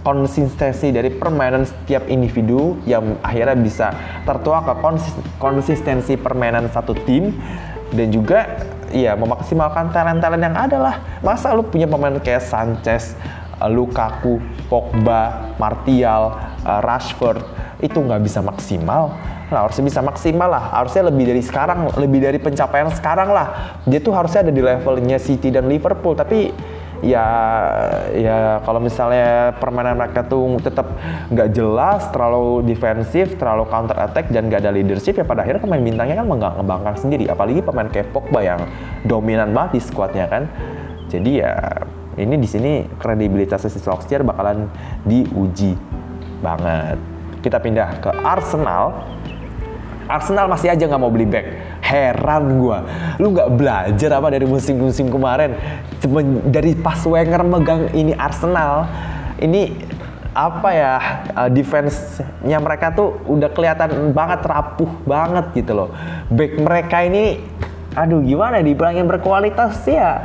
konsistensi dari permainan setiap individu yang akhirnya bisa tertuang ke konsistensi permainan satu tim dan juga ya memaksimalkan talent-talent yang ada lah. Masa lu punya pemain kayak Sanchez, Lukaku, Pogba, Martial, uh, Rashford itu nggak bisa maksimal. Nah, harusnya bisa maksimal lah. Harusnya lebih dari sekarang, lebih dari pencapaian sekarang lah. Dia tuh harusnya ada di levelnya City dan Liverpool, tapi ya ya kalau misalnya permainan mereka tuh tetap nggak jelas, terlalu defensif, terlalu counter attack dan nggak ada leadership ya pada akhirnya pemain bintangnya kan mengembangkan sendiri. Apalagi pemain kayak Pogba yang dominan banget di skuadnya kan. Jadi ya ini di sini kredibilitas si Solskjaer bakalan diuji banget. Kita pindah ke Arsenal. Arsenal masih aja nggak mau beli back. Heran gue lu nggak belajar apa dari musim-musim kemarin? Dari pas Wenger megang ini Arsenal ini apa ya uh, defense-nya mereka tuh udah kelihatan banget rapuh banget gitu loh. Back mereka ini aduh gimana dibilangin berkualitas ya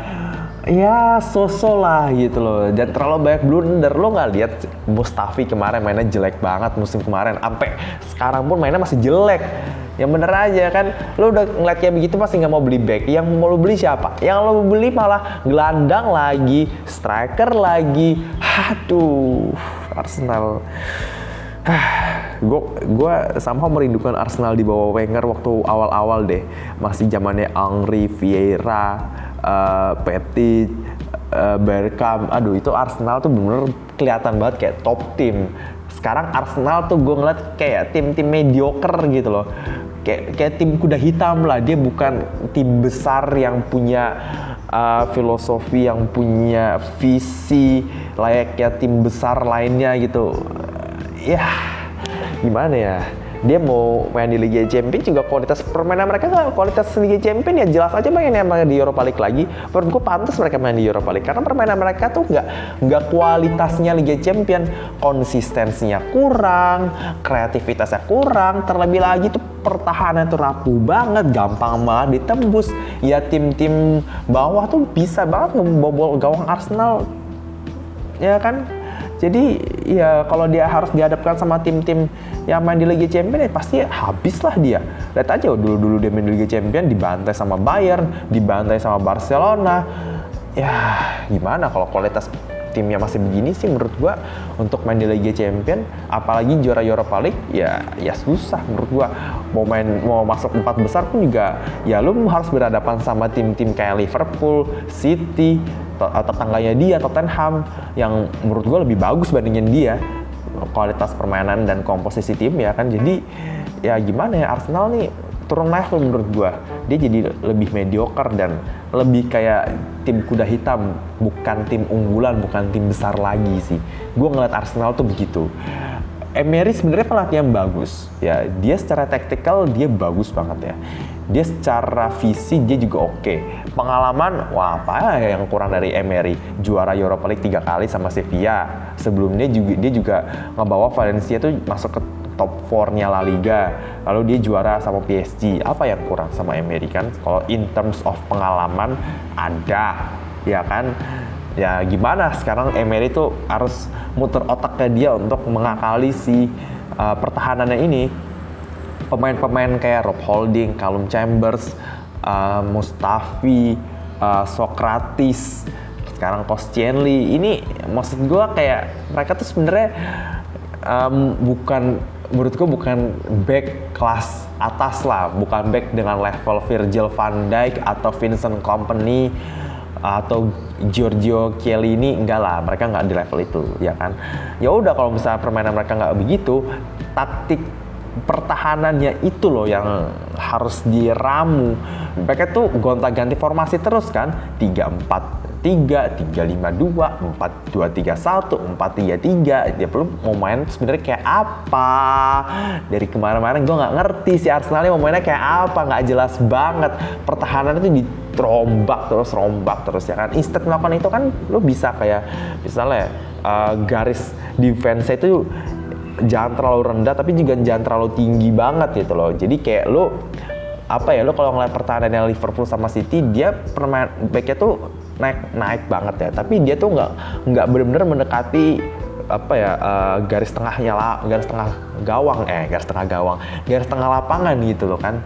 ya sosok lah gitu loh. Dan terlalu banyak blunder. Lo nggak lihat Mustafi kemarin mainnya jelek banget musim kemarin. Sampai sekarang pun mainnya masih jelek. Yang bener aja kan lo udah ngeliat kayak begitu pasti nggak mau beli back. Yang mau lo beli siapa? Yang lo beli malah gelandang lagi striker lagi. Aduh Arsenal. Gue gue sama merindukan Arsenal di bawah Wenger waktu awal-awal deh. Masih zamannya Henry Vieira uh, Petit uh, Bergkamp. Aduh itu Arsenal tuh bener, -bener kelihatan banget kayak top tim sekarang Arsenal tuh gue ngeliat kayak tim-tim mediocre gitu loh. Kayak kayak tim kuda hitam lah. Dia bukan tim besar yang punya uh, filosofi yang punya visi layaknya tim besar lainnya gitu. Ya gimana ya dia mau main di Liga Champions juga kualitas permainan mereka kualitas Liga Champions ya jelas aja main di Europa League lagi. Menurut gue pantas mereka main di Europa League karena permainan mereka tuh nggak nggak kualitasnya Liga Champions. Konsistensinya kurang kreativitasnya kurang terlebih lagi tuh pertahanan tuh rapuh banget gampang banget ditembus. Ya tim-tim bawah tuh bisa banget membobol gawang Arsenal. Ya kan jadi ya kalau dia harus dihadapkan sama tim-tim yang main di Liga Champions ya pasti habis lah dia. Lihat aja dulu-dulu dia main di Liga Champions dibantai sama Bayern, dibantai sama Barcelona. Ya gimana kalau kualitas timnya masih begini sih menurut gua untuk main di Liga Champions apalagi juara Europa League ya ya susah menurut gua mau main mau masuk empat besar pun juga ya lu harus berhadapan sama tim-tim kayak Liverpool, City, tetangganya dia Tottenham yang menurut gue lebih bagus bandingin dia kualitas permainan dan komposisi tim ya kan? Jadi ya gimana ya Arsenal nih turun level menurut gue dia jadi lebih mediocre dan lebih kayak tim kuda hitam bukan tim unggulan bukan tim besar lagi sih. Gue ngeliat Arsenal tuh begitu. Emery sebenarnya pelatih yang bagus ya. Dia secara taktikal dia bagus banget ya dia secara visi dia juga oke. Okay. pengalaman wah apa ya yang kurang dari Emery? Juara Europa League tiga kali sama Sevilla. Sebelumnya juga dia juga ngebawa Valencia tuh masuk ke top 4-nya La Liga. Lalu dia juara sama PSG apa yang kurang sama Emery kan? Kalau in terms of pengalaman ada. Ya kan? Ya gimana? Sekarang Emery tuh harus muter otaknya dia untuk mengakali si uh, pertahanannya ini pemain-pemain kayak Rob Holding, Callum Chambers, uh, Mustafi, uh, Socrates, sekarang Koscielny ini maksud gue kayak mereka tuh sebenarnya um, bukan menurutku bukan back kelas atas lah, bukan back dengan level Virgil van Dijk atau Vincent Kompany atau Giorgio Chiellini enggak lah. Mereka nggak di level itu ya kan? Ya udah kalau misalnya permainan mereka nggak begitu taktik pertahanannya itu loh yang harus diramu. Mereka tuh gonta-ganti formasi terus kan. 3 4 3, 3, 5, 2, 4, 2, 3, 1, 4, 3, 3 dia belum mau main sebenarnya kayak apa. Dari kemarin-kemarin gue nggak ngerti si Arsenal mau mainnya kayak apa nggak jelas banget. Pertahanan itu diterombak terus rombak terus ya kan. Instead melakukan itu kan lo bisa kayak misalnya uh, garis defense itu jangan terlalu rendah tapi juga jangan terlalu tinggi banget gitu loh. Jadi kayak lo apa ya lo kalau ngeliat pertahanannya Liverpool sama City dia permain backnya tuh naik naik banget ya. Tapi dia tuh nggak nggak benar-benar mendekati apa ya uh, garis tengahnya lah garis tengah gawang eh garis tengah gawang garis tengah lapangan gitu loh kan.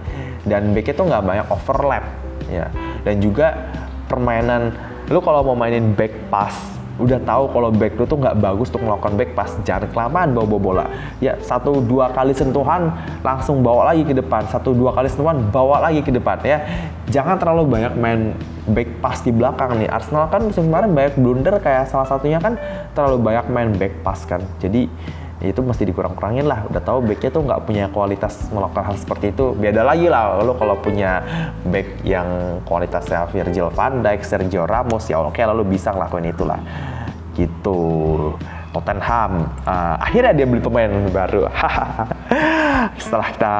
Dan backnya tuh nggak banyak overlap ya. Dan juga permainan lu kalau mau mainin back pass udah tahu kalau back lu tuh nggak bagus untuk melakukan back pas jangan kelamaan bawa bawa bola. Ya satu dua kali sentuhan langsung bawa lagi ke depan. Satu dua kali sentuhan bawa lagi ke depan ya. Jangan terlalu banyak main back pass di belakang nih. Arsenal kan musim kemarin banyak blunder kayak salah satunya kan terlalu banyak main back pass kan. Jadi itu mesti dikurang-kurangin lah. Udah tahu backnya tuh nggak punya kualitas melakukan hal seperti itu. Beda lagi lah lo kalau punya back yang kualitasnya Virgil van Dijk, Sergio Ramos ya oke lalu bisa ngelakuin itulah. Gitu. Tottenham uh, akhirnya dia beli pemain baru. *laughs* Setelah kita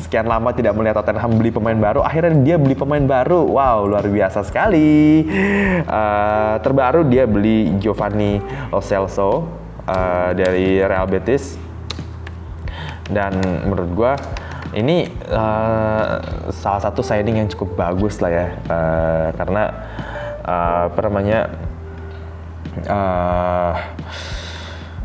sekian lama tidak melihat Tottenham beli pemain baru akhirnya dia beli pemain baru. Wow luar biasa sekali. Uh, terbaru dia beli Giovanni Lo Celso uh, dari Real Betis dan menurut gue ini uh, salah satu signing yang cukup bagus lah ya uh, karena uh, apa namanya uh,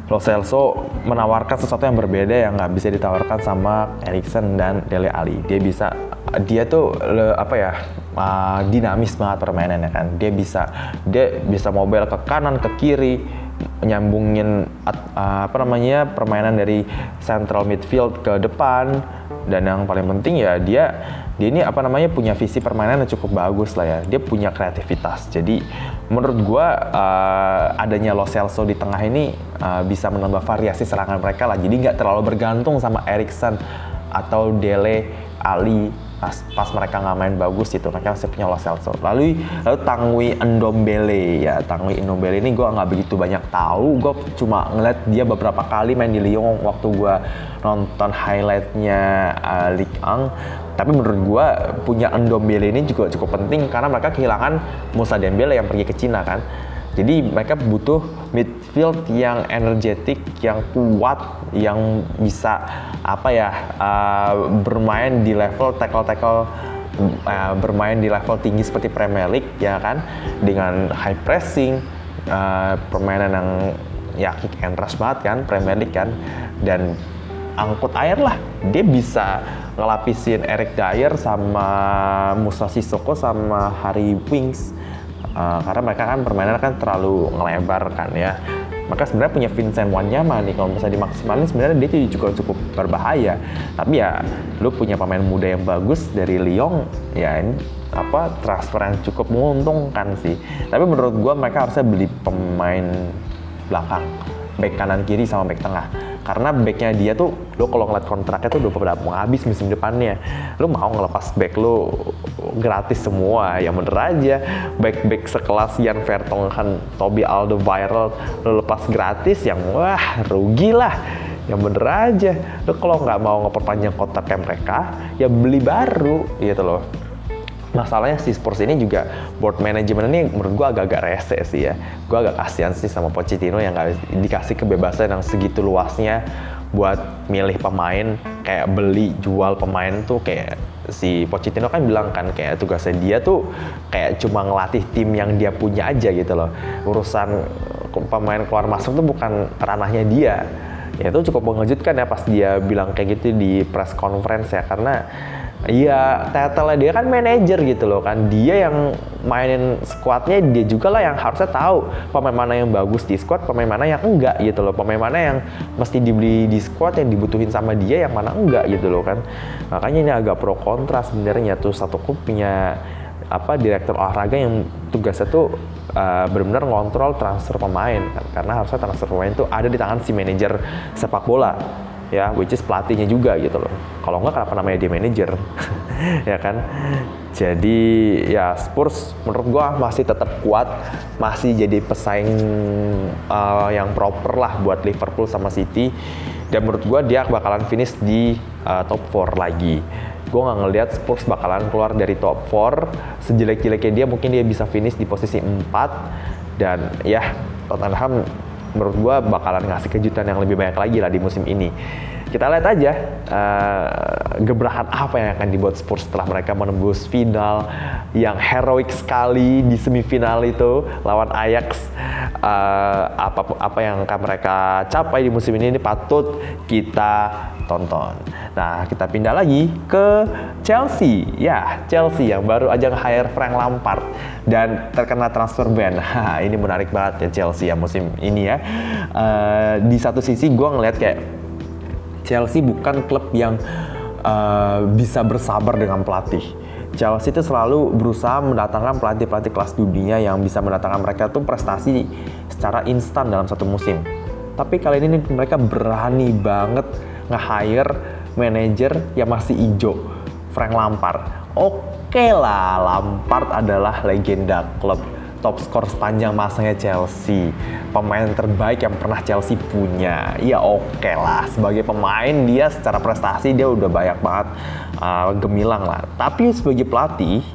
Lo Celso menawarkan sesuatu yang berbeda yang nggak bisa ditawarkan sama Erikson dan Dele Alli. Dia bisa, dia tuh le, apa ya uh, dinamis banget permainannya kan. Dia bisa, dia bisa mobile ke kanan ke kiri nyambungin uh, apa namanya permainan dari central midfield ke depan. Dan yang paling penting ya dia dia ini apa namanya punya visi permainan yang cukup bagus lah ya. Dia punya kreativitas. Jadi menurut gua uh, adanya Lo Celso di tengah ini uh, bisa menambah variasi serangan mereka lah. Jadi nggak terlalu bergantung sama Erikson atau Dele Ali pas pas mereka nggak main bagus itu mereka masih punya Lo Celso lalu lalu Tangwi Endombele ya Tangwi Endombele ini gue nggak begitu banyak tahu. Gue cuma ngeliat dia beberapa kali main di Lyon waktu gue nonton highlightnya uh, Ligue 1 tapi menurut gue punya Endombele ini juga cukup penting karena mereka kehilangan Musa Dembele yang pergi ke Cina kan. Jadi mereka butuh midfield yang energetik, yang kuat, yang bisa apa ya uh, bermain di level tackle-tackle uh, bermain di level tinggi seperti Premier League ya kan? Dengan high pressing, uh, permainan yang ya kick and rush banget kan Premier League kan? Dan angkut air lah. Dia bisa ngelapisin Eric Dyer sama Musa Sissoko sama Harry Winks uh, karena mereka kan permainan kan terlalu ngelebar kan ya. Maka sebenarnya punya Vincent Wanyama nih kalau misalnya dimaksimalin sebenarnya dia juga cukup berbahaya. Tapi ya lu punya pemain muda yang bagus dari Lyon ya ini apa transfer yang cukup menguntungkan sih. Tapi menurut gue mereka harusnya beli pemain belakang back kanan kiri sama back tengah karena backnya dia tuh lo kalau ngeliat kontraknya tuh udah pada mau habis musim depannya. Lo mau ngelepas back lo gratis semua ya bener aja. Back back sekelas Jan Vertonghen Toby Alderweireld lo lepas gratis yang wah rugi lah. Yang bener aja. Lo kalau nggak mau ngeperpanjang kontraknya mereka ya beli baru gitu loh masalahnya si Spurs ini juga board management ini menurut gue agak-agak rese sih ya. Gue agak kasihan sih sama Pochettino yang gak dikasih kebebasan yang segitu luasnya buat milih pemain kayak beli jual pemain tuh kayak si Pochettino kan bilang kan kayak tugasnya dia tuh kayak cuma ngelatih tim yang dia punya aja gitu loh. Urusan pemain keluar masuk tuh bukan ranahnya dia. Ya itu cukup mengejutkan ya pas dia bilang kayak gitu di press conference ya karena Iya, title dia kan manajer gitu loh kan. Dia yang mainin squadnya dia juga lah yang harusnya tahu pemain mana yang bagus di squad, pemain mana yang enggak gitu loh. Pemain mana yang mesti dibeli di squad yang dibutuhin sama dia yang mana enggak gitu loh kan. Makanya ini agak pro kontra sebenarnya tuh satu klub punya apa direktur olahraga yang tugasnya tuh uh, benar-benar ngontrol transfer pemain kan karena harusnya transfer pemain itu ada di tangan si manajer sepak bola ya which is pelatihnya juga gitu loh. Kalau enggak kenapa namanya dia manajer? *laughs* Ya kan? Jadi ya Spurs menurut gua masih tetap kuat masih jadi pesaing uh, yang proper lah buat Liverpool sama City. Dan menurut gua dia bakalan finish di uh, top 4 lagi. Gue nggak ngelihat Spurs bakalan keluar dari top 4 sejelek-jeleknya dia mungkin dia bisa finish di posisi 4 dan ya Tottenham menurut gue bakalan ngasih kejutan yang lebih banyak lagi lah di musim ini kita lihat aja uh, gebrakan apa yang akan dibuat Spurs setelah mereka menembus final yang heroik sekali di semifinal itu lawan Ajax uh, apa apa yang akan mereka capai di musim ini ini patut kita tonton. Nah, kita pindah lagi ke Chelsea. Ya, Chelsea yang baru aja nge-hire Frank Lampard dan terkena transfer ban. *laughs* Ini menarik banget ya Chelsea ya musim ini ya. Uh, di satu sisi gue ngeliat kayak Chelsea bukan klub yang uh, bisa bersabar dengan pelatih. Chelsea itu selalu berusaha mendatangkan pelatih-pelatih kelas dunia yang bisa mendatangkan mereka tuh prestasi secara instan dalam satu musim. Tapi kali ini mereka berani banget nge-hire manajer yang masih hijau, Frank Lampard. Oke lah, Lampard adalah legenda klub top skor sepanjang masanya Chelsea. Pemain terbaik yang pernah Chelsea punya. Ya oke okay lah, sebagai pemain dia secara prestasi dia udah banyak banget uh, gemilang lah. Tapi sebagai pelatih,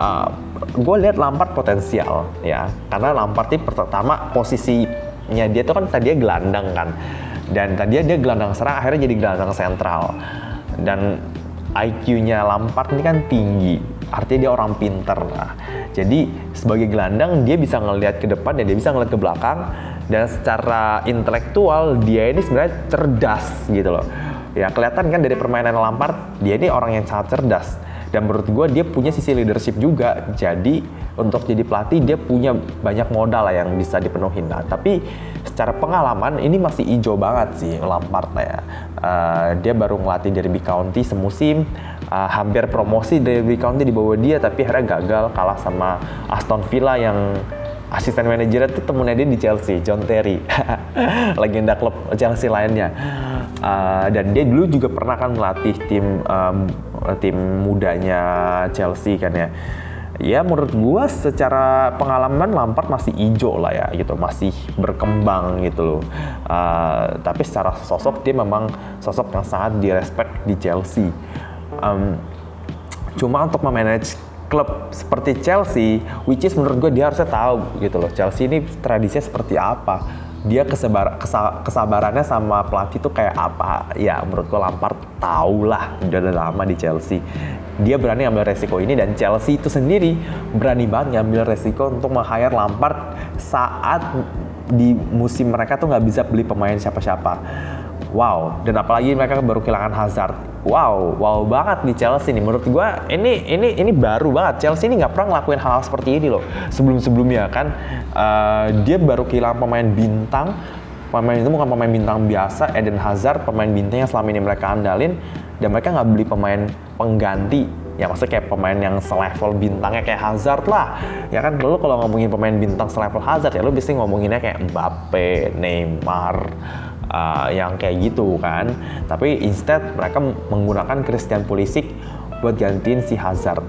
uh, gue lihat Lampard potensial ya. Karena Lampard ini pertama posisinya dia tuh kan tadinya gelandang kan. Dan tadinya dia gelandang serang akhirnya jadi gelandang sentral. Dan IQ-nya Lampard ini kan tinggi, artinya dia orang pinter lah. Jadi sebagai gelandang dia bisa ngelihat ke depan dan dia bisa ngelihat ke belakang dan secara intelektual dia ini sebenarnya cerdas gitu loh. Ya kelihatan kan dari permainan Lampard dia ini orang yang sangat cerdas dan menurut gue dia punya sisi leadership juga. Jadi untuk jadi pelatih dia punya banyak modal lah yang bisa dipenuhi. Nah, tapi secara pengalaman ini masih hijau banget sih Lampard ya. Uh, dia baru ngelatih Derby County semusim, uh, hampir promosi Derby County di bawah dia, tapi akhirnya gagal kalah sama Aston Villa yang asisten manajernya itu temennya dia di Chelsea, John Terry, *laughs* legenda klub Chelsea lainnya. Uh, dan dia dulu juga pernah kan melatih tim um, tim mudanya Chelsea kan ya. Ya menurut gua secara pengalaman Lampard masih hijau lah ya gitu. Masih berkembang gitu loh. Uh, tapi secara sosok dia memang sosok yang sangat direspek di Chelsea. Um, cuma untuk memanage klub seperti Chelsea which is menurut gue dia harusnya tahu gitu loh Chelsea ini tradisinya seperti apa dia kesabar, kesa, kesabarannya sama pelatih itu kayak apa? Ya menurut gue Lampard tahu lah udah lama di Chelsea. Dia berani ambil resiko ini dan Chelsea itu sendiri berani banget ngambil resiko untuk meng-hire Lampard saat di musim mereka tuh nggak bisa beli pemain siapa-siapa wow. Dan apalagi mereka baru kehilangan Hazard. Wow wow banget di Chelsea nih. Menurut gue ini ini ini baru banget. Chelsea ini nggak pernah ngelakuin hal, hal seperti ini loh. Sebelum sebelumnya kan uh, dia baru kehilangan pemain bintang. Pemain itu bukan pemain bintang biasa Eden Hazard pemain bintang yang selama ini mereka andalin. Dan mereka nggak beli pemain pengganti. Ya maksudnya kayak pemain yang selevel bintangnya kayak Hazard lah. Ya kan lalu kalau ngomongin pemain bintang selevel Hazard ya lu bisa ngomonginnya kayak Mbappe, Neymar uh, yang kayak gitu kan. Tapi instead mereka menggunakan Christian Pulisic buat gantiin si Hazard.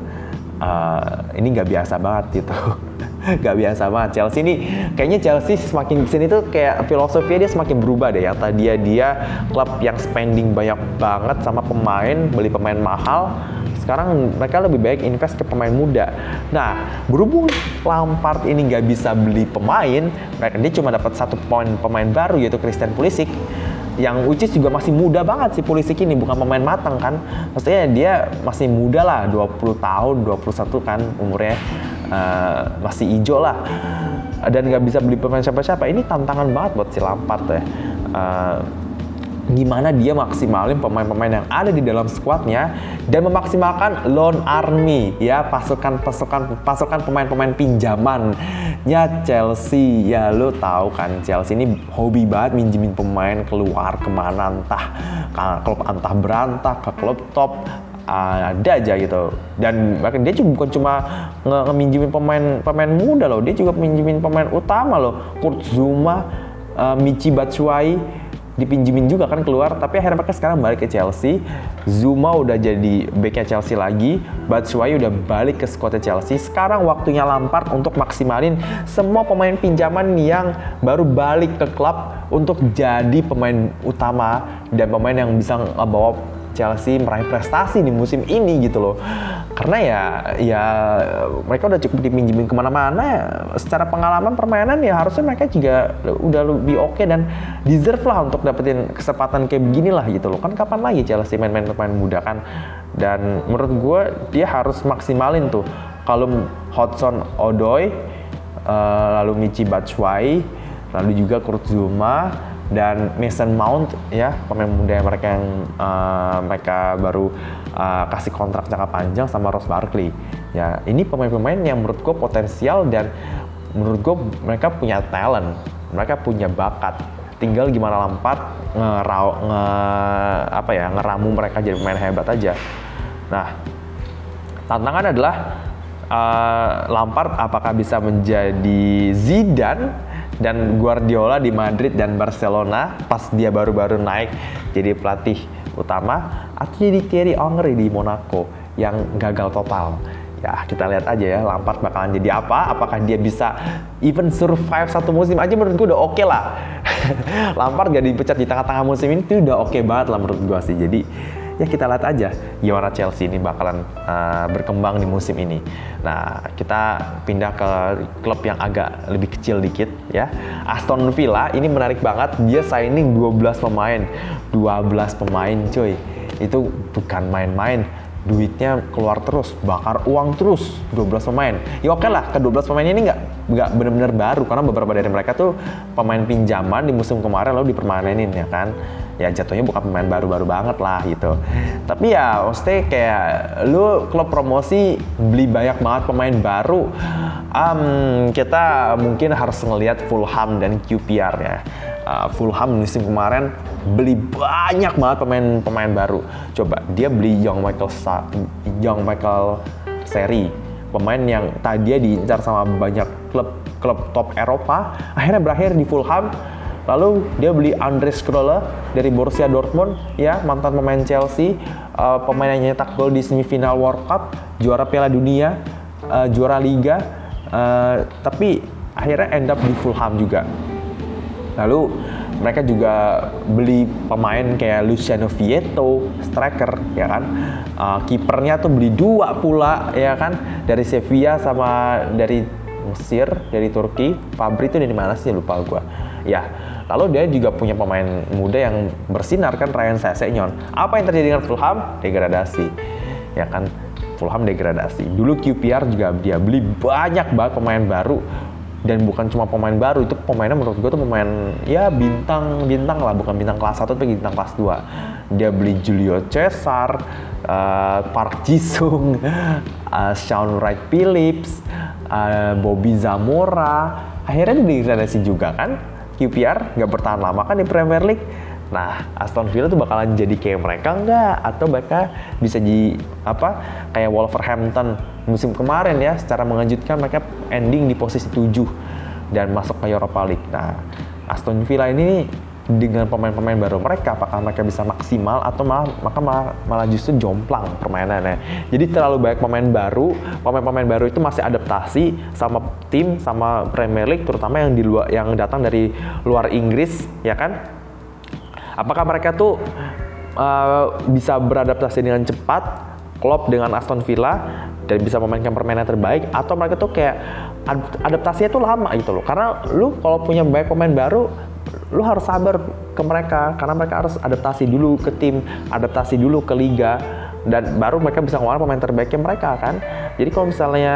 Uh, ini nggak biasa banget gitu. *laughs* nggak biasa banget. Chelsea ini kayaknya Chelsea semakin ke sini tuh kayak filosofinya dia semakin berubah deh. Yang tadi dia klub yang spending banyak banget sama pemain, beli pemain mahal sekarang mereka lebih baik invest ke pemain muda. Nah, berhubung Lampard ini nggak bisa beli pemain, mereka dia cuma dapat satu poin pemain baru yaitu Christian Pulisic yang which juga masih muda banget sih Pulisic ini bukan pemain matang kan? Maksudnya dia masih muda lah 20 tahun 21 kan umurnya uh, masih hijau lah. Dan nggak bisa beli pemain siapa-siapa. Ini tantangan banget buat si Lampard ya. Uh, gimana dia maksimalin pemain-pemain yang ada di dalam skuadnya dan memaksimalkan loan army ya pasukan-pasukan pasukan pemain-pemain pinjamannya Chelsea. Ya lo tahu kan Chelsea ini hobi banget minjemin pemain keluar ke mana entah ke klub antah berantah ke klub top ada aja gitu. Dan bahkan dia juga bukan cuma nge pemain pemain muda loh dia juga minjemin pemain utama loh. Kurt Zuma uh, Michi Batshuayi dipinjemin juga kan keluar tapi akhirnya mereka sekarang balik ke Chelsea. Zuma udah jadi backnya Chelsea lagi Batshuayi udah balik ke skuadnya Chelsea. Sekarang waktunya Lampard untuk maksimalin semua pemain pinjaman yang baru balik ke klub untuk jadi pemain utama dan pemain yang bisa bawa Chelsea meraih prestasi di musim ini gitu loh. Karena ya ya mereka udah cukup dipinjemin ke mana-mana. Secara pengalaman permainan ya harusnya mereka juga udah lebih oke okay dan deserve lah untuk dapetin kesempatan kayak begini lah gitu loh. Kan kapan lagi Chelsea main-main pemain muda kan? Dan menurut gue dia harus maksimalin tuh. Kalau Hudson Odoi, uh, lalu Michi Batshuayi, lalu juga Kurt Zuma, dan Mason Mount ya pemain muda mereka yang uh, mereka baru uh, kasih kontrak jangka panjang sama Ross Barkley. Ya ini pemain-pemain yang menurut gue potensial dan menurut gue mereka punya talent mereka punya bakat. Tinggal gimana Lampard ngerau nge, apa ya ngeramu mereka jadi pemain hebat aja. Nah tantangan adalah uh, Lampard apakah bisa menjadi Zidane dan Guardiola di Madrid dan Barcelona pas dia baru-baru naik jadi pelatih utama atau jadi Thierry Henry di Monaco yang gagal total. Ya kita lihat aja ya Lampard bakalan jadi apa? Apakah dia bisa even survive satu musim aja menurut gue udah oke okay lah. *laughs* Lampard gak dipecat di tengah-tengah musim ini tuh udah oke okay banget lah menurut gue sih. Jadi ya kita lihat aja gimana Chelsea ini bakalan uh, berkembang di musim ini. Nah, kita pindah ke klub yang agak lebih kecil dikit ya. Aston Villa ini menarik banget, dia signing 12 pemain. 12 pemain cuy. Itu bukan main-main duitnya keluar terus, bakar uang terus, 12 pemain. Ya oke okay lah, ke 12 pemain ini nggak nggak benar-benar baru karena beberapa dari mereka tuh pemain pinjaman di musim kemarin lalu dipermanenin ya kan. Ya jatuhnya bukan pemain baru-baru banget lah gitu. Tapi ya maksudnya kayak lu klub promosi beli banyak banget pemain baru. Um, kita mungkin harus ngelihat Fulham dan QPR ya uh, Fulham musim kemarin beli banyak banget pemain-pemain baru. Coba dia beli Young Michael Sa Young Michael Seri, pemain yang tadi diincar sama banyak klub klub top Eropa, akhirnya berakhir di Fulham. Lalu dia beli Andres Kröller dari Borussia Dortmund, ya mantan pemain Chelsea, uh, pemain yang nyetak gol di semifinal World Cup, juara Piala Dunia, uh, juara Liga, uh, tapi akhirnya end up di Fulham juga. Lalu mereka juga beli pemain kayak Luciano Vieto, striker, ya kan. Uh, kipernya tuh beli dua pula, ya kan, dari Sevilla sama dari Mesir, dari Turki. Fabri itu dari mana sih? Lupa gue. Ya, lalu dia juga punya pemain muda yang bersinar kan, Ryan Sessegnon. Apa yang terjadi dengan Fulham? Degradasi, ya kan. Fulham degradasi. Dulu QPR juga dia beli banyak banget pemain baru dan bukan cuma pemain baru itu pemainnya menurut gue tuh pemain ya bintang bintang lah. Bukan bintang kelas 1 tapi bintang kelas 2 dia beli Julio Cesar uh, Park Jisung *laughs* uh, Sean Wright Phillips uh, Bobby Zamora. Akhirnya degradasi juga kan? QPR nggak bertahan lama kan di Premier League Nah, Aston Villa tuh bakalan jadi kayak mereka enggak atau mereka bisa di apa kayak Wolverhampton musim kemarin ya secara mengejutkan mereka ending di posisi 7 dan masuk ke Europa League. Nah, Aston Villa ini dengan pemain-pemain baru mereka apakah mereka bisa maksimal atau malah maka malah, malah justru jomplang permainannya. Jadi terlalu banyak pemain baru, pemain-pemain baru itu masih adaptasi sama tim sama Premier League terutama yang di luar yang datang dari luar Inggris ya kan Apakah mereka tuh uh, bisa beradaptasi dengan cepat, klop dengan Aston Villa dan bisa memainkan permainan terbaik atau mereka tuh kayak adaptasinya tuh lama gitu loh. Karena lu kalau punya banyak pemain baru, lu harus sabar ke mereka karena mereka harus adaptasi dulu ke tim, adaptasi dulu ke liga dan baru mereka bisa ngeluarin pemain terbaiknya mereka kan. Jadi kalau misalnya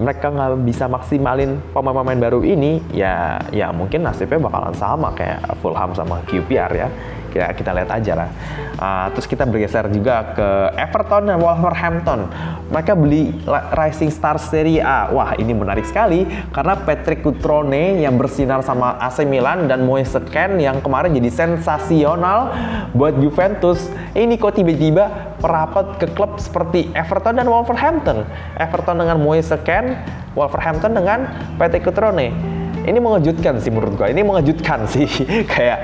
mereka nggak bisa maksimalin pemain-pemain baru ini, ya ya mungkin nasibnya bakalan sama kayak Fulham sama QPR ya. Ya kita lihat aja lah. Uh, terus kita bergeser juga ke Everton dan Wolverhampton. Mereka beli Rising Star Serie A. Wah ini menarik sekali karena Patrick Cutrone yang bersinar sama AC Milan dan Moise Kean yang kemarin jadi sensasional buat Juventus. Ini kok tiba-tiba merapat ke klub seperti Everton dan Wolverhampton. Everton dengan Moise Kean, Wolverhampton dengan Patrick Cutrone ini mengejutkan sih menurut gue. Ini mengejutkan *laughs* sih. Kayak,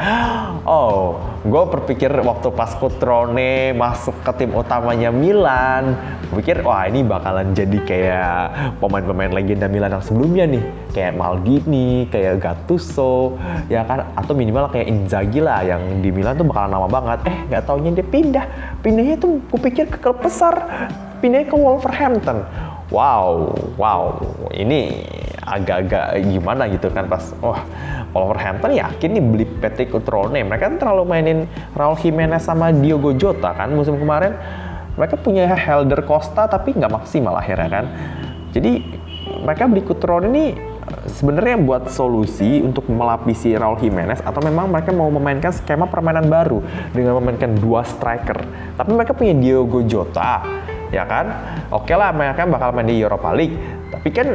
oh, gue berpikir waktu pas Kutrone masuk ke tim utamanya Milan, pikir wah ini bakalan jadi kayak pemain-pemain legenda Milan yang sebelumnya nih. Kayak Maldini, kayak Gattuso, ya kan? Atau minimal kayak Inzaghi lah yang di Milan tuh bakalan lama banget. Eh, nggak taunya dia pindah. Pindahnya tuh gue pikir ke klub besar. Pindahnya ke Wolverhampton. Wow, wow, ini agak-agak gimana gitu kan pas wah Wolverhampton yakin nih beli Patrick Cutrone mereka kan terlalu mainin Raul Jimenez sama Diogo Jota kan musim kemarin. Mereka punya Helder Costa tapi nggak maksimal akhirnya kan. Jadi mereka beli Cutrone ini sebenarnya buat solusi untuk melapisi Raul Jimenez atau memang mereka mau memainkan skema permainan baru dengan memainkan dua striker. Tapi mereka punya Diogo Jota ya kan? Oke lah mereka bakal main di Europa League. Tapi kan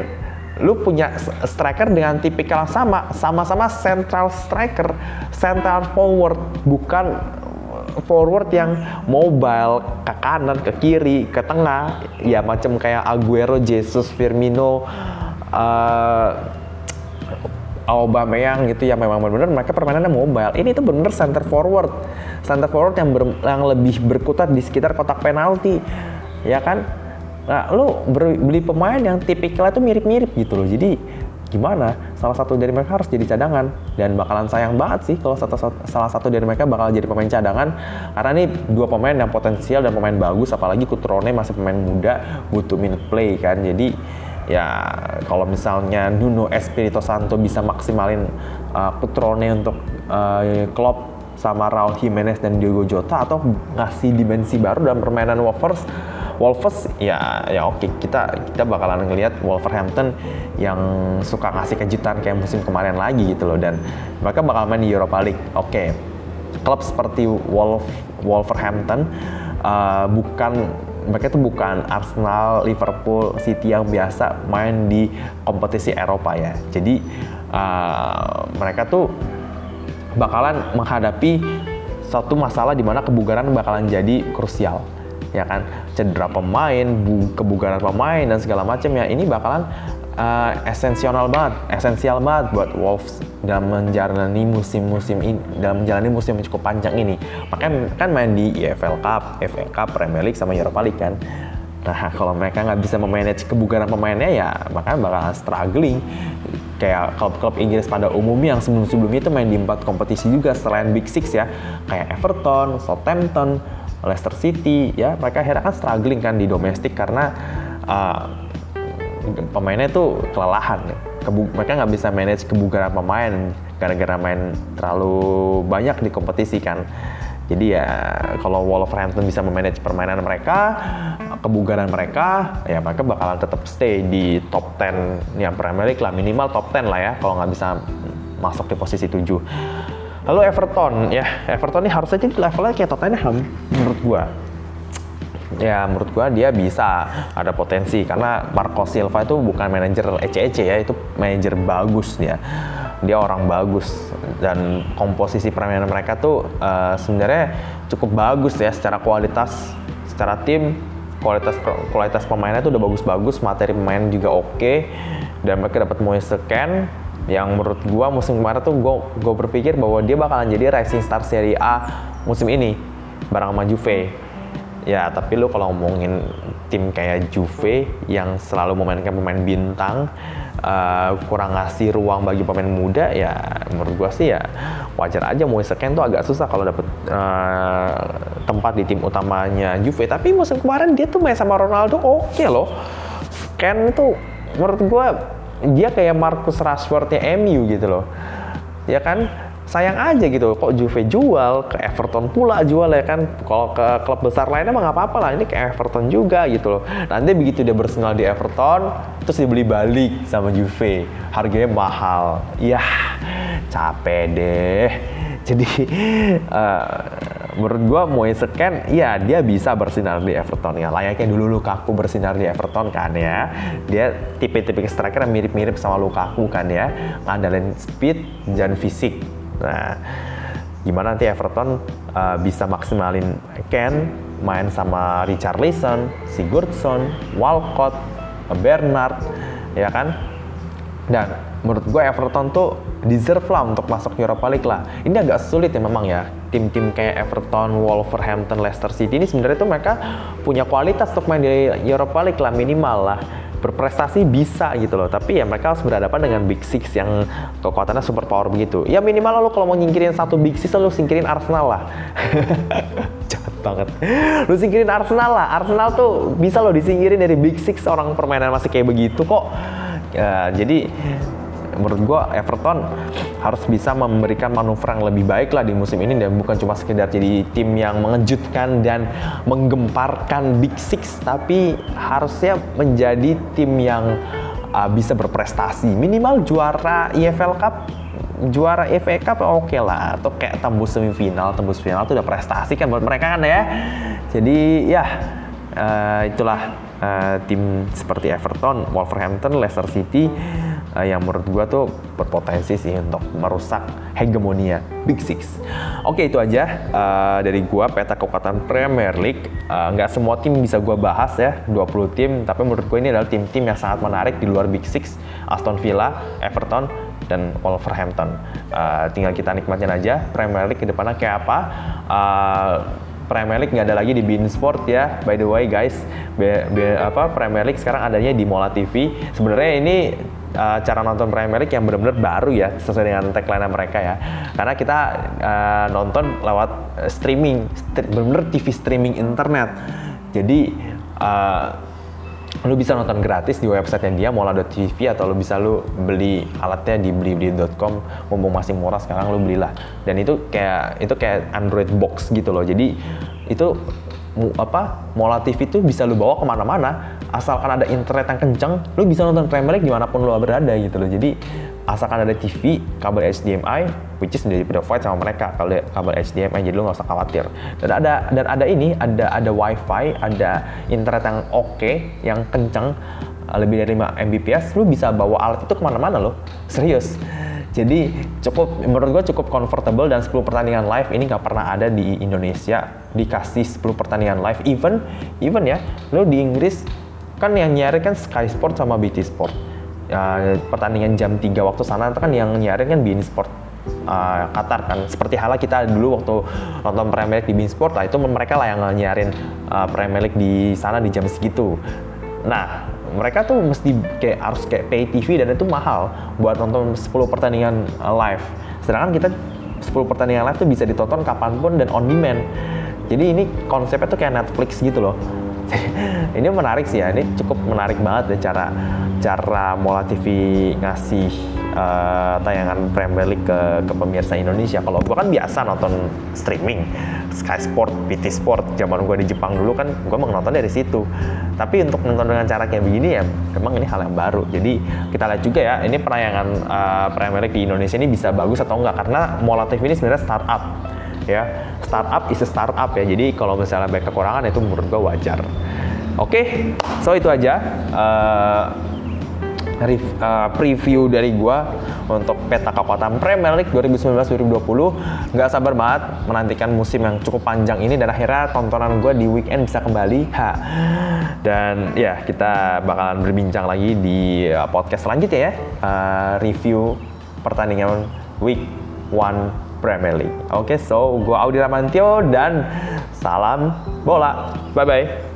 lu punya striker dengan tipikal sama, sama-sama central striker, central forward, bukan forward yang mobile ke kanan, ke kiri, ke tengah, ya macam kayak Aguero, Jesus, Firmino, uh, Aubameyang gitu ya memang benar-benar mereka permainannya mobile. Ini tuh benar center forward, center forward yang, ber, yang lebih berkutat di sekitar kotak penalti, ya kan? Nah, lu beli pemain yang tipikalnya itu mirip-mirip gitu loh. Jadi gimana? Salah satu dari mereka harus jadi cadangan dan bakalan sayang banget sih kalau satu, salah satu dari mereka bakal jadi pemain cadangan karena ini dua pemain yang potensial dan pemain bagus apalagi Kutrone masih pemain muda butuh minute play kan. Jadi ya kalau misalnya Nuno Espirito Santo bisa maksimalin uh, Kutrone untuk uh, Klopp sama Raul Jimenez dan Diogo Jota atau ngasih dimensi baru dalam permainan Wolves Wolves ya ya oke kita kita bakalan ngelihat Wolverhampton yang suka ngasih kejutan kayak musim kemarin lagi gitu loh dan mereka bakal main di Europa League. Oke. Klub seperti Wolf Wolverhampton uh, bukan mereka itu bukan Arsenal, Liverpool, City yang biasa main di kompetisi Eropa ya. Jadi uh, mereka tuh bakalan menghadapi satu masalah di mana kebugaran bakalan jadi krusial ya kan cedera pemain, bu, kebugaran pemain dan segala macam ya ini bakalan uh, esensial banget, esensial banget buat Wolves dalam menjalani musim-musim ini, dalam menjalani musim yang cukup panjang ini. Makanya kan main di EFL Cup, FA Cup, Premier League sama Europa League kan. Nah, kalau mereka nggak bisa memanage kebugaran pemainnya ya makanya bakal struggling. Kayak klub-klub Inggris pada umumnya yang sebelum-sebelumnya itu main di empat kompetisi juga selain Big Six ya. Kayak Everton, Southampton, Leicester City ya mereka akhirnya kan struggling kan di domestik karena uh, pemainnya tuh kelelahan. Kebu mereka nggak bisa manage kebugaran pemain gara-gara main terlalu banyak di kompetisi kan jadi ya kalau Wolverhampton bisa memanage permainan mereka kebugaran mereka ya mereka bakalan tetap stay di top 10 yang Premier League lah minimal top 10 lah ya kalau nggak bisa masuk di posisi 7 Lalu Everton, ya Everton ini harusnya jadi levelnya kayak Tottenham menurut gua. Ya menurut gua dia bisa ada potensi karena Marco Silva itu bukan manajer ece-ece ya, itu manajer bagus dia. Dia orang bagus dan komposisi permainan mereka tuh uh, sebenarnya cukup bagus ya secara kualitas, secara tim kualitas kualitas pemainnya tuh udah bagus-bagus, materi pemain juga oke okay, dan mereka dapat Moise Kean yang menurut gua musim kemarin tuh gua, gua berpikir bahwa dia bakalan jadi rising star Serie A musim ini bareng sama Juve. Ya tapi lu kalau ngomongin tim kayak Juve yang selalu memainkan pemain bintang uh, kurang ngasih ruang bagi pemain muda ya menurut gua sih ya wajar aja. Mau Ken tuh agak susah kalau dapet uh, tempat di tim utamanya Juve. Tapi musim kemarin dia tuh main sama Ronaldo oke okay loh. Ken itu menurut gua dia kayak Marcus Rashfordnya MU gitu loh. Ya kan? Sayang aja gitu kok Juve jual ke Everton pula jual ya kan? Kalau ke klub besar lainnya emang nggak apa-apa lah ini ke Everton juga gitu loh. Nanti begitu dia bersenal di Everton terus dibeli balik sama Juve. Harganya mahal. Ya capek deh. Jadi uh, menurut gue Moise Kean, ya dia bisa bersinar di Everton ya. Layaknya dulu Lukaku bersinar di Everton kan ya. Dia tipe-tipe striker yang mirip-mirip sama Lukaku kan ya. Ngandalin speed dan fisik. Nah, gimana nanti Everton uh, bisa maksimalin Ken main sama Richard Richarlison, Sigurdsson, Walcott, Bernard, ya kan? Dan menurut gue Everton tuh deserve lah untuk masuk Europa League lah. Ini agak sulit ya memang ya. Tim-tim kayak Everton, Wolverhampton, Leicester City ini sebenarnya tuh mereka punya kualitas untuk main di Europa League lah minimal lah. Berprestasi bisa gitu loh tapi ya mereka harus berhadapan dengan Big Six yang kekuatannya super power begitu. Ya minimal lo kalau mau nyingkirin satu Big Six lo singkirin Arsenal lah. *laughs* Jahat banget. Lu singkirin Arsenal lah. Arsenal tuh bisa lo disingkirin dari Big Six orang permainan masih kayak begitu kok. Ya, jadi menurut gue Everton harus bisa memberikan manuver yang lebih baik lah di musim ini dan bukan cuma sekedar jadi tim yang mengejutkan dan menggemparkan Big Six tapi harusnya menjadi tim yang uh, bisa berprestasi. Minimal juara EFL Cup juara FA Cup oke okay lah atau kayak tembus semifinal tembus final itu udah prestasi kan buat mereka kan ya. Jadi ya uh, itulah uh, tim seperti Everton, Wolverhampton, Leicester City uh, yang menurut gue tuh berpotensi sih untuk merusak hegemonia Big Six. Oke itu aja uh, dari gue peta kekuatan Premier League. Uh, nggak semua tim bisa gue bahas ya, 20 tim, tapi menurut gue ini adalah tim-tim yang sangat menarik di luar Big Six, Aston Villa, Everton, dan Wolverhampton. Uh, tinggal kita nikmatin aja Premier League ke depannya kayak apa. Uh, Premier League nggak ada lagi di Bein Sport ya. By the way guys, be, be, apa Premier League sekarang adanya di Mola TV. Sebenarnya ini uh, cara nonton Premier League yang benar-benar baru ya sesuai dengan tagline mereka ya. Karena kita uh, nonton lewat uh, streaming st benar-benar TV streaming internet. Jadi uh, lu bisa nonton gratis di website yang dia mola.tv atau lu bisa lu beli alatnya di blibli.com mumpung masih murah sekarang lu belilah. Dan itu kayak itu kayak Android box gitu loh. Jadi itu apa Mola TV itu bisa lu bawa ke mana-mana asalkan ada internet yang kenceng lu bisa nonton Premier League di mana pun lu berada gitu loh. Jadi asalkan ada TV kabel HDMI which is sudah provide sama mereka. Kalau kabel HDMI jadi lu nggak usah khawatir. Dan ada dan ada ini ada ada WiFi ada internet yang oke okay, yang kenceng lebih dari 5 Mbps lu bisa bawa alat itu ke mana-mana loh. Serius. Jadi cukup menurut gue cukup comfortable dan 10 pertandingan live ini nggak pernah ada di Indonesia. Dikasih 10 pertandingan live even even ya lo di Inggris kan yang nyarin kan Sky Sport sama BT Sport ya, pertandingan jam 3 waktu sana kan yang nyarin kan BT Sport uh, Qatar kan seperti halnya kita dulu waktu nonton Premier League di Bein Sport lah itu mereka lah yang nyarin uh, Premier League di sana di jam segitu nah mereka tuh mesti kayak harus kayak pay TV dan itu mahal buat nonton 10 pertandingan uh, live. Sedangkan kita 10 pertandingan live tuh bisa ditonton kapan pun dan on demand. Jadi ini konsepnya tuh kayak Netflix gitu loh. *laughs* ini menarik sih ya, ini cukup menarik banget ya cara cara Mola TV ngasih uh, tayangan Premier League ke, ke pemirsa Indonesia. Kalau gue kan biasa nonton streaming, Sky Sport, PT Sport, zaman gue di Jepang dulu kan gue mau nonton dari situ. Tapi untuk nonton dengan cara kayak begini ya, memang ini hal yang baru. Jadi kita lihat juga ya, ini penayangan uh, Premier League di Indonesia ini bisa bagus atau enggak karena Mola TV ini sebenarnya startup ya startup is a startup ya jadi kalau misalnya banyak kekurangan itu menurut gue wajar oke okay, so itu aja uh, uh, preview dari gua untuk peta kekuatan Premier League 2019-2020. Nggak sabar banget menantikan musim yang cukup panjang ini dan akhirnya tontonan gue di weekend bisa kembali. Ha. Dan ya kita bakalan berbincang lagi di uh, podcast selanjutnya ya. Uh, review pertandingan week one Premier League. Oke, okay, so gue Audi Ramantio dan salam bola. Bye bye.